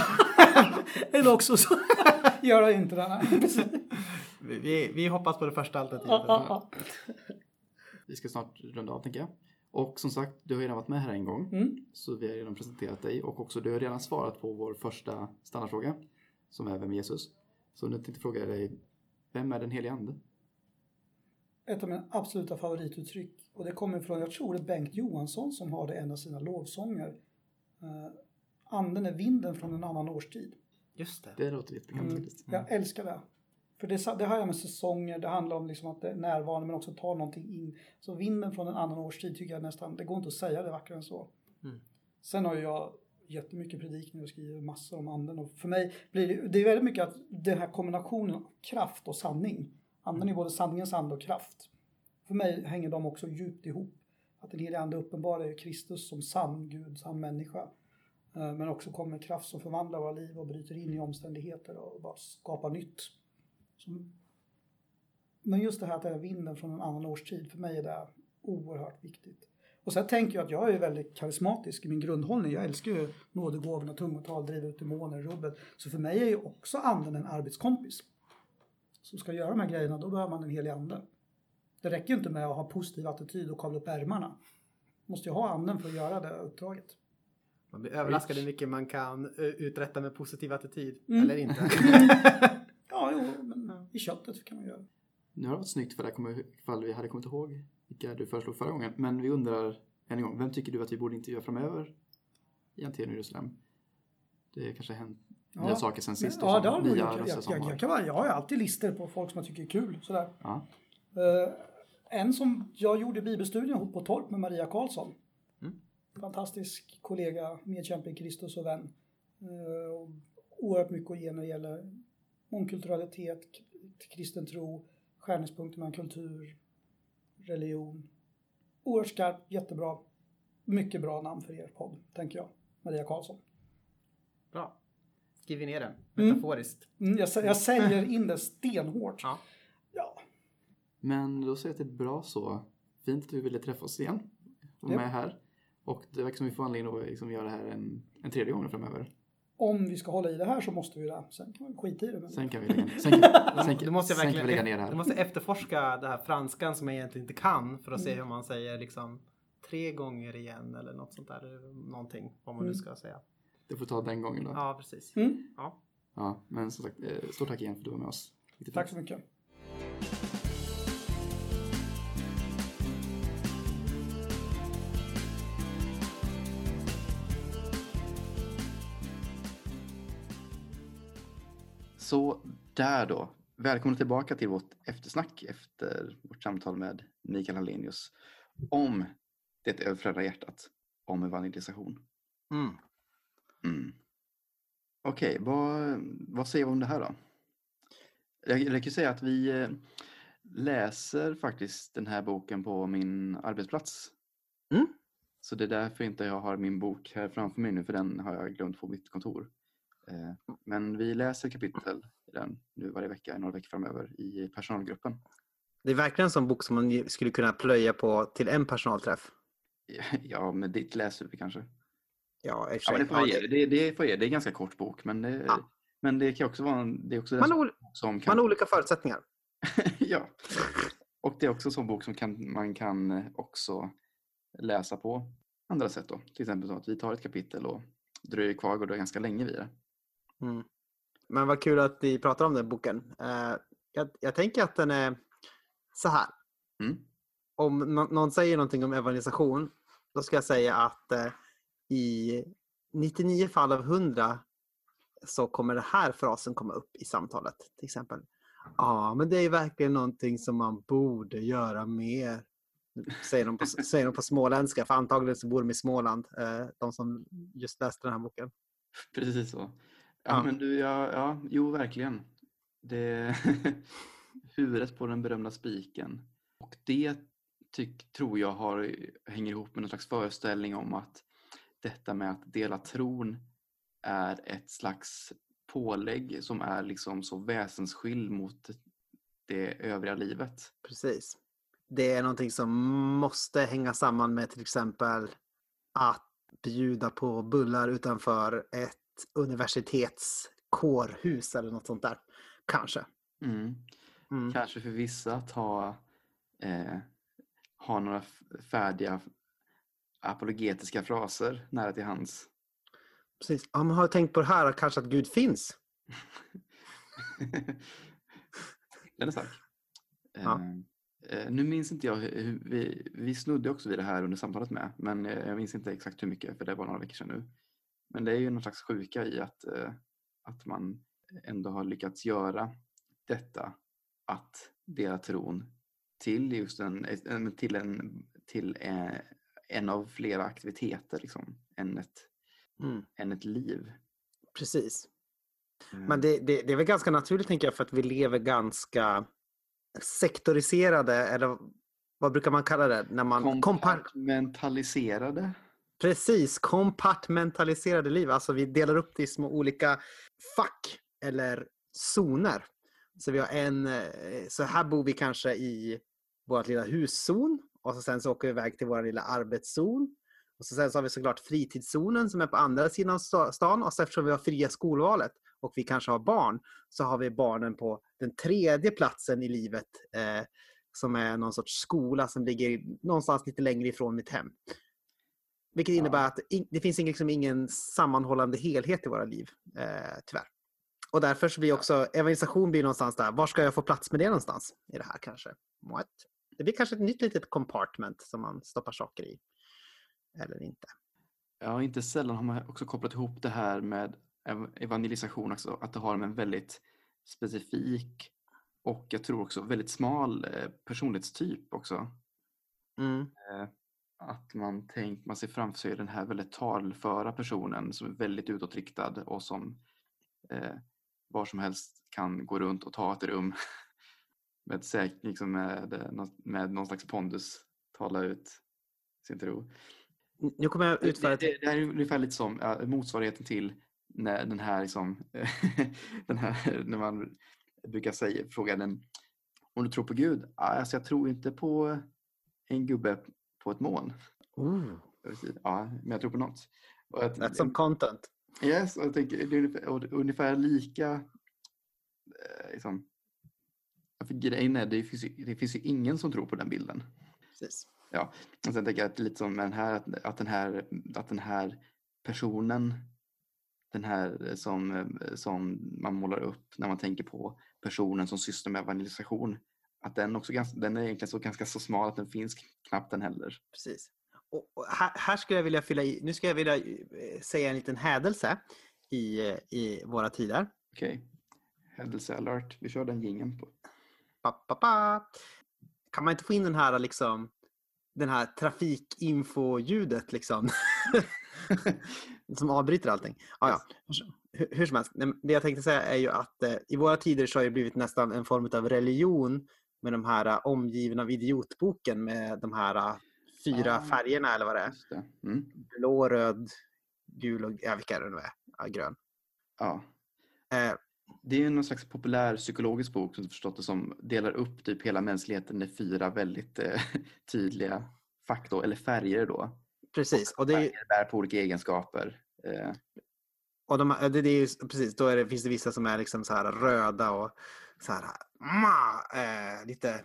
[LAUGHS] eller också så [LAUGHS] gör jag inte det. Vi, vi, hoppas på det första alternativet. Vi ska snart runda av tänker jag. Och som sagt, du har redan varit med här en gång. Mm. Så vi har redan presenterat dig och också du har redan svarat på vår första standardfråga. Som är Vem är Jesus? Så nu tänkte jag fråga dig, vem är den helige Ande? Ett av mina absoluta favorituttryck. Och det kommer från, jag tror det är Bengt Johansson som har det i en av sina lovsånger. Anden är vinden från en annan årstid. Just det. Det låter jättekant Mm. Jag älskar det. För det, det har jag med säsonger, det handlar om liksom att det är närvarande men också ta någonting in. Så vinden från en annan årstid tycker jag nästan, det går inte att säga det vackrare än så. Mm. Sen har jag jättemycket predikningar och skriver massor om anden och för mig blir det, det är väldigt mycket att den här kombinationen av kraft och sanning. Anden är både sanningens ande och kraft. För mig hänger de också djupt ihop. Att den helige ande uppenbarar Kristus som sann Gud, sann människa. Eh, Men också kommer med kraft som förvandlar våra liv och bryter in i omständigheter och bara skapar nytt. Men just det här att det är vinden från en annan årstid, för mig är det oerhört viktigt. Och sen tänker jag att jag är väldigt karismatisk i min grundhållning. Jag älskar ju nådegåvorna, tungotal, driva ut demoner, rubbet. Så för mig är ju också anden en arbetskompis. Så ska göra de här grejerna, då behöver man en helig ande. Det räcker ju inte med att ha positiv attityd och kavla upp ärmarna. Måste ju ha anden för att göra det uppdraget. Man blir överraskad hur mycket man kan eh, uträtta med positiv attityd. Mm. Eller inte. [LAUGHS] Ja, jo, men i köttet kan man göra. Nu har det varit snyggt för det kommer, ifall vi hade kommit ihåg vilka du föreslog förra gången. Men vi undrar än en gång, vem tycker du att vi borde intervjua framöver i Antien och Jerusalem? Det kanske har hänt Ja. nya saker sen sist. Ja, det har det. Jag, jag, jag, kan, vara- jag har alltid listor på folk som jag tycker är kul. Sådär. Ja. Eh, en som jag gjorde bibelstudien ihop på Torp med Maria Karlsson. Fantastisk kollega, medkämpe i Kristus och vän. Och oerhört mycket att ge när det gäller mångkulturalitet, kristen tro, skärningspunkter mellan kultur, religion. Oerhört skarp, jättebra. Mycket bra namn för er podd, tänker jag. Maria Karlsson. Bra. Skriver ner det. Mm. Metaforiskt. Mm, jag, jag säljer in det stenhårt. Ja. Ja. Men då säger jag att det är bra så. Fint att du ville träffa oss igen och med här. Och det verkar som vi får anledning att liksom göra det här en, en tredje gång framöver. Om vi ska hålla i det här så måste vi det. Sen kan man skita i det. Men... Sen kan vi lägga, sen kan, [LAUGHS] sen, Du måste sen kan vi verkligen lägga ner det du här. måste efterforska det här franskan som jag egentligen inte kan för att se Mm. hur man säger liksom tre gånger igen eller något sånt där. Någonting vad man nu Mm. ska säga. Du får ta den gången då. Ja, Ja, precis. Mm, Ja. men som sagt, eh, stort tack igen för att du var med oss. Tack så mycket. Så där då. Välkomna tillbaka till vårt eftersnack efter vårt samtal med Mikael Hallenius om det överflödda hjärtat, om evangelisation. Mm. Mm. Okej, vad, vad säger vi om det här då? Jag, jag kan säga att vi eh, läser faktiskt den här boken på min arbetsplats. Mm. Så det är därför inte jag har min bok här framför mig nu, för den har jag glömt på mitt kontor. Eh, Men vi läser kapitel i den nu varje vecka, några veckor framöver i personalgruppen. Det är verkligen en sån bok som man skulle kunna plöja på till en personalträff. [LAUGHS] Ja, med ditt läshuvud kanske. Ja, i Ja, men det får ge. Det, det får ge. Det är en ganska kort bok, men det, Ja. men det kan också vara en, det är också man, har, som man kan... har olika förutsättningar. [LAUGHS] ja. Och det är också en sån bok som kan, man kan eh, också läsa på andra sätt då. Till exempel så att vi tar ett kapitel och dröjer kvar och då ganska länge vid det. Mm. Men vad kul att ni pratar om den boken. Eh, jag, jag tänker att den är så här. Mm. Om nå- någon säger någonting om evangelisation, då ska jag säga att eh, i 99 fall av 100 så kommer den här frasen komma upp i samtalet. Till exempel. Ja, men det är verkligen någonting som man borde göra mer. Säger de på, säger de på småländska, för antagligen så bor de i Småland, eh, de som just läste den här boken. Precis så. Ja, men du, ja, ja, jo verkligen. Det [LAUGHS] huvudet på den berömda spiken. Och det tyck, tror jag har, hänger ihop med någon slags föreställning om att detta med att dela tron är ett slags pålägg som är liksom så väsensskild mot det övriga livet. Precis. Det är någonting som måste hänga samman med till exempel att bjuda på bullar utanför ett universitets kårhus eller något sånt där. Kanske. Mm. Mm. Kanske för vissa att ha, eh, ha några färdiga apologetiska fraser nära till hands. Precis. Ja, man har tänkt på det här, kanske att Gud finns. [LAUGHS] Den är stark. Ja. Eh, eh, nu minns inte jag, hur, hur- vi, vi snudde också vid det här under samtalet med, men eh, jag minns inte exakt hur mycket för det var några veckor sedan nu. Men det är ju någon slags sjuka i att, eh, att man ändå har lyckats göra detta, att dela tron till just en, till en, till eh, en av flera aktiviteter liksom, än ett, Mm. än ett liv. Precis. Eh, Men det, det, det är väl ganska naturligt tänker jag för att vi lever ganska sektoriserade eller vad brukar man kalla det? När man kompar- Kompartmentaliserade. Precis, kompartmentaliserade liv. Alltså vi delar upp det i små olika fack eller zoner. Så vi har en, eh, så här bor vi kanske i vårt lilla huszon och så sen så åker vi iväg till vår lilla arbetszon. Och så sen så har vi såklart fritidszonen som är på andra sidan av stan och så eftersom vi har fria skolvalet och vi kanske har barn så har vi barnen på den tredje platsen i livet eh, som är någon sorts skola som ligger någonstans lite längre ifrån mitt hem. Vilket Ja. innebär att det finns liksom ingen sammanhållande helhet i våra liv, eh, tyvärr. Och därför så blir också evangelisation blir någonstans där. Var ska jag få plats med det någonstans? I det här kanske? What? Det blir kanske ett nytt litet compartment som man stoppar saker i. Eller inte. Ja, inte sällan har man också kopplat ihop det här med ev- evangelisation också, att det har en väldigt specifik och jag tror också väldigt smal eh, personlighetstyp också. Mm. Att man tänkt, man ser framför sig den här väldigt talföra personen som är väldigt utåtriktad och som eh, var som helst kan gå runt och ta ett rum [LAUGHS] med, säk, liksom med, eh, med någon slags pondus tala ut sin tro. Nu kommer jag utföra ett... det här är ungefär lite som ja, motsvarigheten till när den här, liksom, [LAUGHS] den här när man brukar säga, fråga den om du tror på Gud? "Ja, Alltså jag tror inte på en gubbe på ett moln. Ooh. Ja, men jag tror på något. Och att, that's some content. yes, och jag tänker, det är ungefär, ungefär lika eh, liksom, för grejen är, det finns, ju, det finns ju ingen som tror på den bilden. Precis. Ja, och sen tänker jag att lite som med den här, att, att, den här, att den här personen, den här som, som man målar upp när man tänker på personen som sysslar med evangelisation, att den också ganska, den är egentligen så ganska så smal att den finns knappt den heller. Precis. Och, och här, här skulle jag vilja fylla i, nu ska jag vilja eh, säga en liten hädelse i, i våra tider. Okej, händelse alert, vi kör den jingeln på. Pa, pa, pa. Kan man inte få in den här liksom den här trafikinfo-ljudet liksom? [LAUGHS] som avbryter allting. Ah, ja. hur, hur som helst, det jag tänkte säga är ju att eh, i våra tider så har det blivit nästan en form av religion med de här eh, omgivna av idiotboken med de här eh, fyra Ah. färgerna eller vad det är. Det. Mm. Blå, röd, gul och ja, vilka är det nu är? Ja, grön. Ja. Eh, Det är någon slags populär psykologisk bok som förstått det som delar upp typ hela mänskligheten i fyra väldigt eh, [LAUGHS] tydliga då, eller färger då. Precis. Och, det är, ju- Färger bär på olika egenskaper. Eh, och de, det, det är ju, precis, då är det, finns det vissa som är liksom så här röda och så här, ma, eh, lite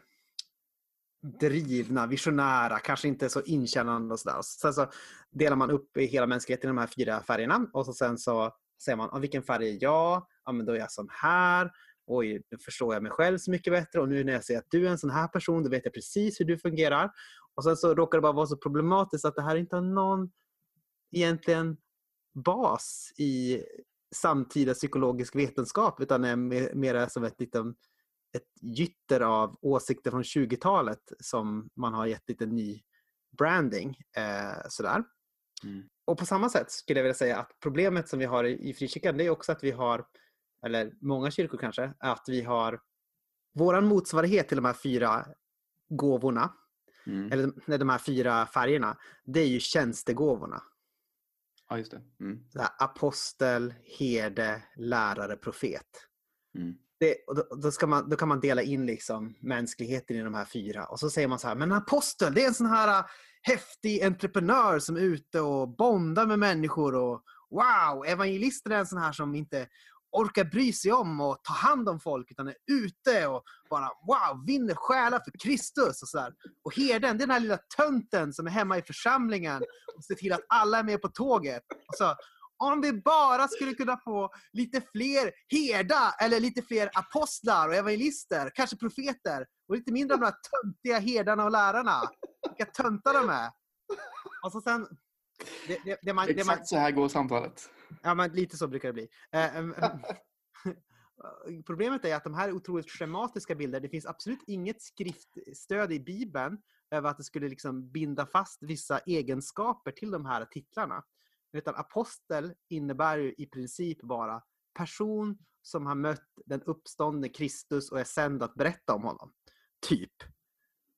drivna, visionära, kanske inte så inkännande och sådär. Sen så delar man upp i hela mänskligheten i de här fyra färgerna och så sen så säger man, ah, vilken färg är jag? Ja, men då är jag som här. Oj, nu förstår jag mig själv så mycket bättre och nu när jag ser att du är en sån här person, då vet jag precis hur du fungerar. Och sen så råkar det bara vara så problematiskt att det här inte har någon egentligen bas i samtida psykologisk vetenskap utan är me- mer som ett, litet, ett gytter av åsikter från 20-talet som man har gett lite ny branding. Eh, sådär. Mm. Och på samma sätt skulle jag vilja säga att problemet som vi har i, i frikyrkan det är också att vi har, eller många kyrkor kanske, att vi har våran motsvarighet till de här fyra gåvorna, mm. eller de här fyra färgerna, det är ju tjänstegåvorna. Ja, just det. Mm. Här, apostel, herde, lärare, profet. Mm. Det, och då, då, ska man, då kan man dela in liksom mänskligheten i de här fyra. Och så säger man så här, men apostel, det är en sån här äh, häftig entreprenör som är ute och bondar med människor. Och wow, evangelisten är en sån här som inte orkar bry sig om och ta hand om folk utan är ute och bara wow, vinner själar för Kristus och sådär. Och herden, det är den här lilla tönten som är hemma i församlingen och ser till att alla är med på tåget. Och så, om vi bara skulle kunna få lite fler herda eller lite fler apostlar och evangelister, kanske profeter och lite mindre av de här töntiga herdarna och lärarna. Vilka töntar de är. Och så sen... Det, det, det man, det man, Exakt så här går samtalet. Ja, men lite så brukar det bli. Ehm, ehm, [LAUGHS] problemet är att de här är otroligt schematiska bilder. Det finns absolut inget skriftstöd i Bibeln över att det skulle liksom binda fast vissa egenskaper till de här titlarna. Utan apostel innebär ju i princip bara person som har mött den uppståndne Kristus och är sänd att berätta om honom. Typ.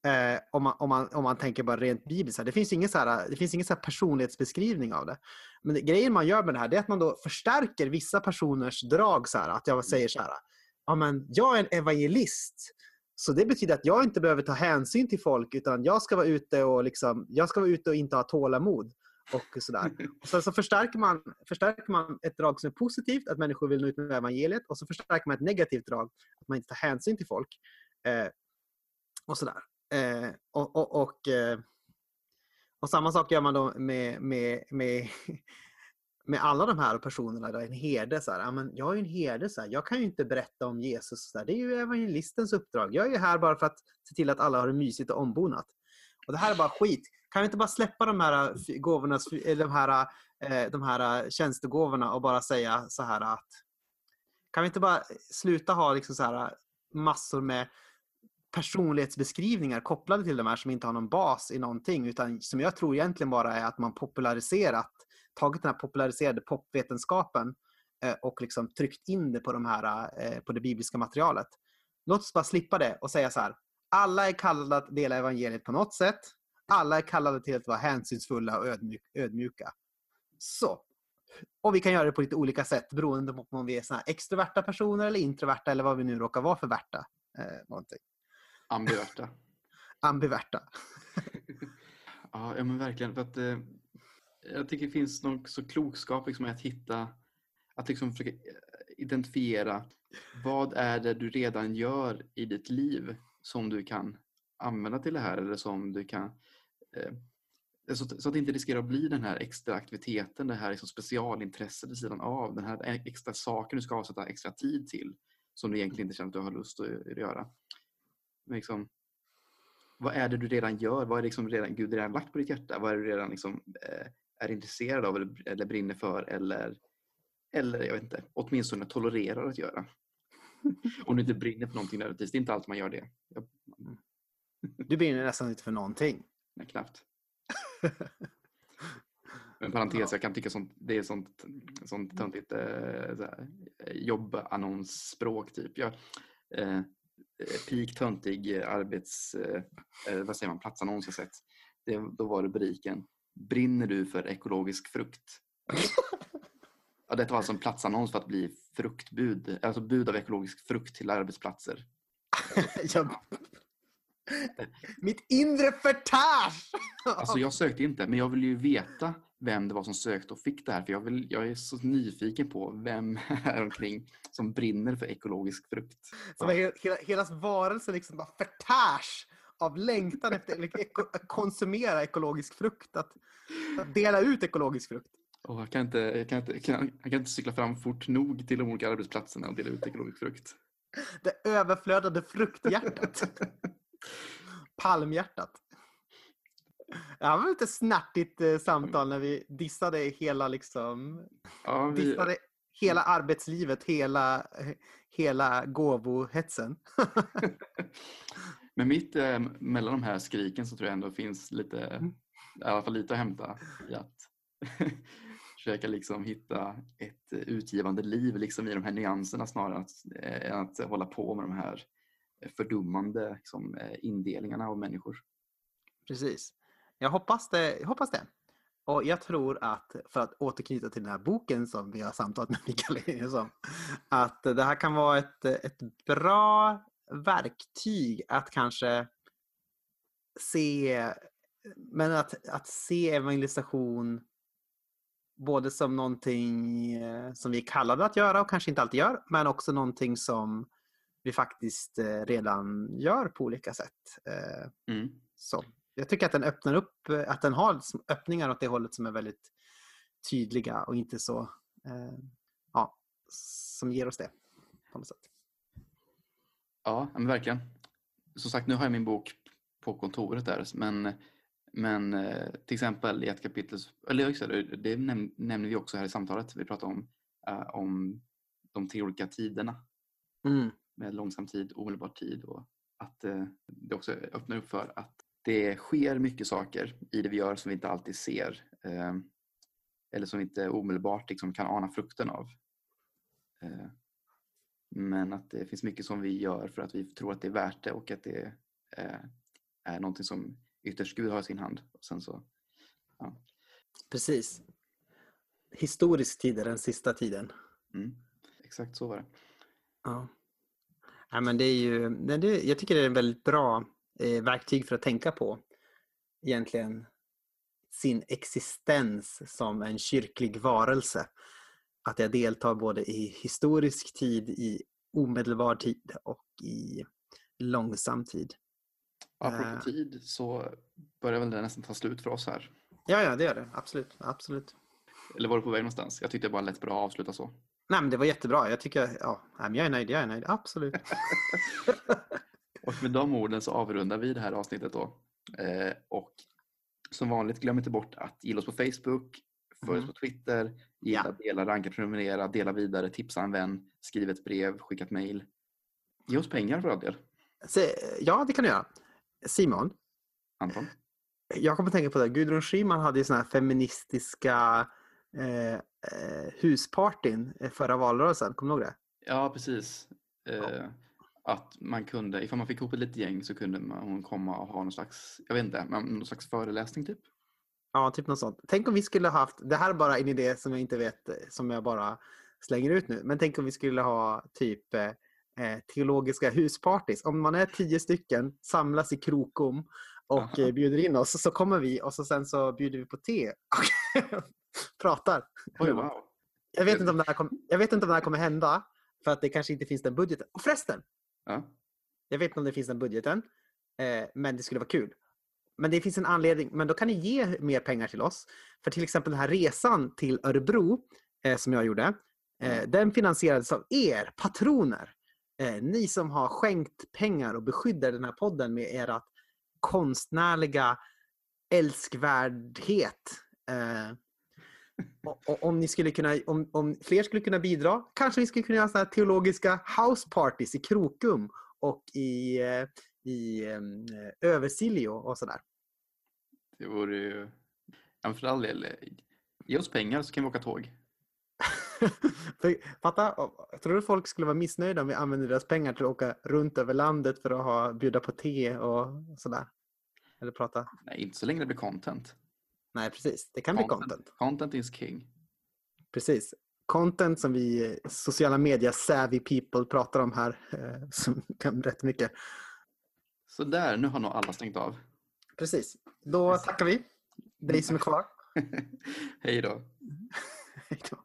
Eh, om, man, om, man, om man tänker bara rent bibliskt. Det finns ingen, så här, det finns ingen så personlighetsbeskrivning av det. Men det, grejen man gör med det här är att man då förstärker vissa personers drag. Så här, att jag säger så här, ja, men jag är en evangelist. Så det betyder att jag inte behöver ta hänsyn till folk utan jag ska vara ute och, liksom, jag ska vara ute och inte ha tålamod. Och sådär. [LAUGHS] Och sen så förstärker man, förstärker man ett drag som är positivt, att människor vill nå ut med evangeliet. Och så förstärker man ett negativt drag, att man inte tar hänsyn till folk. Eh, och sådär. Eh, och, och, och, eh, och samma sak gör man då med, med, med, [LAUGHS] med alla de här personerna. Då, en herde. Så här, ja, men jag är ju en herde. Så här, jag kan ju inte berätta om Jesus. Så här, det är ju evangelistens uppdrag. Jag är ju här bara för att se till att alla har det mysigt och ombonat. Och det här är bara skit. Kan vi inte bara släppa de här, eh, gåvorna, eh, de här, de här tjänstegåvorna och bara säga så här att kan vi inte bara sluta ha liksom så här massor med personlighetsbeskrivningar kopplade till de här som inte har någon bas i någonting utan som jag tror egentligen bara är att man populariserat, tagit den här populariserade popvetenskapen eh, och liksom tryckt in det på, de här, eh, på det bibliska materialet. Låt oss bara slippa det och säga så här. Alla är kallade att dela evangeliet på något sätt. Alla är kallade till att vara hänsynsfulla och ödmjuk, ödmjuka. Så. Och vi kan göra det på lite olika sätt beroende på om vi är såna här extroverta personer eller introverta eller vad vi nu råkar vara för värta. Eh, någonting. Ambiverta. [LAUGHS] Ambiverta. [LAUGHS] Ja, men verkligen. För att, eh, jag tycker det finns någon så klokskap liksom, att hitta, att liksom försöka eh, identifiera vad är det du redan gör i ditt liv som du kan använda till det här eller som du kan eh, så, att- så att det inte riskerar att bli den här extra aktiviteten, det här liksom specialintresset vid sidan av, den här extra saken du ska avsätta extra tid till som du egentligen inte känner att du har lust att göra. Liksom, vad är det du redan gör? Vad är det liksom redan, Gud redan lagt på ditt hjärta? Vad är du redan liksom, eh, är intresserad av eller, eller brinner för eller, eller jag vet inte, åtminstone tolererar att göra? [LAUGHS] Om du inte brinner för någonting nödvändigtvis, det är inte alltid man gör det. Jag, Du brinner nästan inte för någonting. nej, knappt. [LAUGHS] Men parentes, jag kan tycka sånt, det är sånt, sånt töntigt eh, jobbannonsspråk typ. Jag, eh, peak töntig eh, arbets, eh, eh, vad säger man, platsannons jag sett. Det, då var rubriken Brinner du för ekologisk frukt? [LAUGHS] ja, detta var alltså en platsannons för att bli fruktbud, alltså bud av ekologisk frukt till arbetsplatser. [LAUGHS] jag, Mitt inre förtärs! Alltså jag sökte inte, men jag vill ju veta vem det var som sökte och fick det här. För jag, vill, jag är så nyfiken på vem [LAUGHS] här omkring som brinner för ekologisk frukt. Som är he- hela, hela varelse liksom bara förtärs av längtan efter att konsumera ekologisk frukt. Att, att dela ut ekologisk frukt. Och jag, kan inte, jag, kan inte, kan, jag kan inte cykla fram fort nog till de olika arbetsplatserna och dela ut ekologisk frukt. Det överflödade frukthjärtat. [LAUGHS] Palmhjärtat. Det här var lite snärtigt eh, samtal när vi dissade hela liksom Ja, vi, dissade hela arbetslivet, hela, eh, hela gåvohetsen. [LAUGHS] men mitt eh, mellan de här skriken så tror jag ändå finns lite, Mm. i alla fall lite att hämta i att [LAUGHS] försöka liksom hitta ett utgivande liv liksom i de här nyanserna snarare att, eh, än att hålla på med de här fördummande liksom, eh, indelningarna av människor. Precis. Jag hoppas det. Jag hoppas det. Och jag tror att, för att återknyta till den här boken som vi har samtalat med Mikael [LAUGHS] Linus om, att det här kan vara ett, ett bra verktyg att kanske se, men att, att se evangelisation både som någonting eh, som vi är kallade att göra och kanske inte alltid gör, men också någonting som vi faktiskt eh, redan gör på olika sätt. Eh, Mm. Så jag tycker att den öppnar upp, eh, att den har öppningar åt det hållet som är väldigt tydliga och inte så, ja, som ger oss det på något sätt. Ja, men verkligen. Som sagt, nu har jag min bok på kontoret där, men, men till exempel i ett kapitel, eller det, det näm- nämner vi också här i samtalet, vi pratar om, om de tre olika tiderna Mm. Med långsam tid, omedelbar tid och att eh, det också öppnar upp för att det sker mycket saker i det vi gör som vi inte alltid ser eh, eller som vi inte omedelbart liksom kan ana frukten av. Eh, men att det finns mycket som vi gör för att vi tror att det är värt det och att det eh, är någonting som ytterst Gud har i sin hand. Och sen så, Precis. Historisk tid är den sista tiden. mm, exakt så var det. Ja. Ja, men det är ju, det, jag tycker det är en väldigt bra eh, verktyg för att tänka på egentligen sin existens som en kyrklig varelse. Att jag deltar både i historisk tid, i omedelbar tid och i långsam tid. Apropå Eh. tid så börjar väl det nästan ta slut för oss här. Ja, ja, det gör det. Absolut. Absolut. Eller var du på väg någonstans? Jag tyckte det bara lät bra att avsluta så. Nej, men det var jättebra. Jag tycker, ja, jag är nöjd. Jag är nöjd. Absolut. [LAUGHS] Och med de orden så avrundar vi det här avsnittet då. Eh, och som vanligt glöm inte bort att gilla oss på Facebook, följ oss Mhm. på Twitter, gilla, Ja. dela, ranka, prenumerera, dela vidare, tipsa en vän, skriv ett brev, skicka ett mejl. Ge oss pengar för all del. Ja, det kan du göra. Simon, Anton? jag kommer att tänka på det. Gudrun Schyman hade ju såna här feministiska eh, eh, huspartyn eh, förra valrörelsen. Kommer du ihåg det? Ja, precis. Eh, att man kunde, ifall man fick ihop ett litet gäng så kunde man hon komma och ha någon slags, jag vet inte, någon slags föreläsning typ. Ja, typ något sånt. Tänk om vi skulle ha haft, det här är bara en idé som jag inte vet, eh, som jag bara slänger ut nu. Men tänk om vi skulle ha typ eh, eh, teologiska huspartys. Om man är tio stycken, samlas i Krokom och Aha. [LAUGHS] bjuder in oss, så kommer vi och så sen så bjuder vi på te [LAUGHS] [LAUGHS] pratar. Oj, wow. Jag vet, inte om det här kom, jag vet inte om det här kommer hända, för att det kanske inte finns den budgeten. Och förresten, Ja. jag vet inte om det finns den budgeten, eh, men det skulle vara kul. Men det finns en anledning, men då kan ni ge mer pengar till oss. För till exempel den här resan till Örebro eh, som jag gjorde, eh, Ja. den finansierades av er patroner. Eh, ni som har skänkt pengar och beskyddar den här podden med ert konstnärliga älskvärdhet. [LAUGHS] Eh, och om, ni skulle kunna, om, om fler skulle kunna bidra, kanske vi skulle kunna göra såna här teologiska house parties i Krokum och i, eh, i um, Översiljo och sådär. Det vore ju, ja, för all del, eh, ge oss pengar så kan vi åka tåg. [LAUGHS] Fatta, tror du folk skulle vara missnöjda om vi använder deras pengar till att åka runt över landet för att ha, bjuda på te och sådär? Eller prata? Nej, inte så länge det blir content. Nej, precis. Det kan bli content. Content is king. Precis. Content som vi sociala media savvy people pratar om här. eh, Som kan rätt mycket. Så där, nu har nog alla stängt av. Precis. Då tackar vi dig som är kvar. [LAUGHS] Hej då. [LAUGHS] Hej då.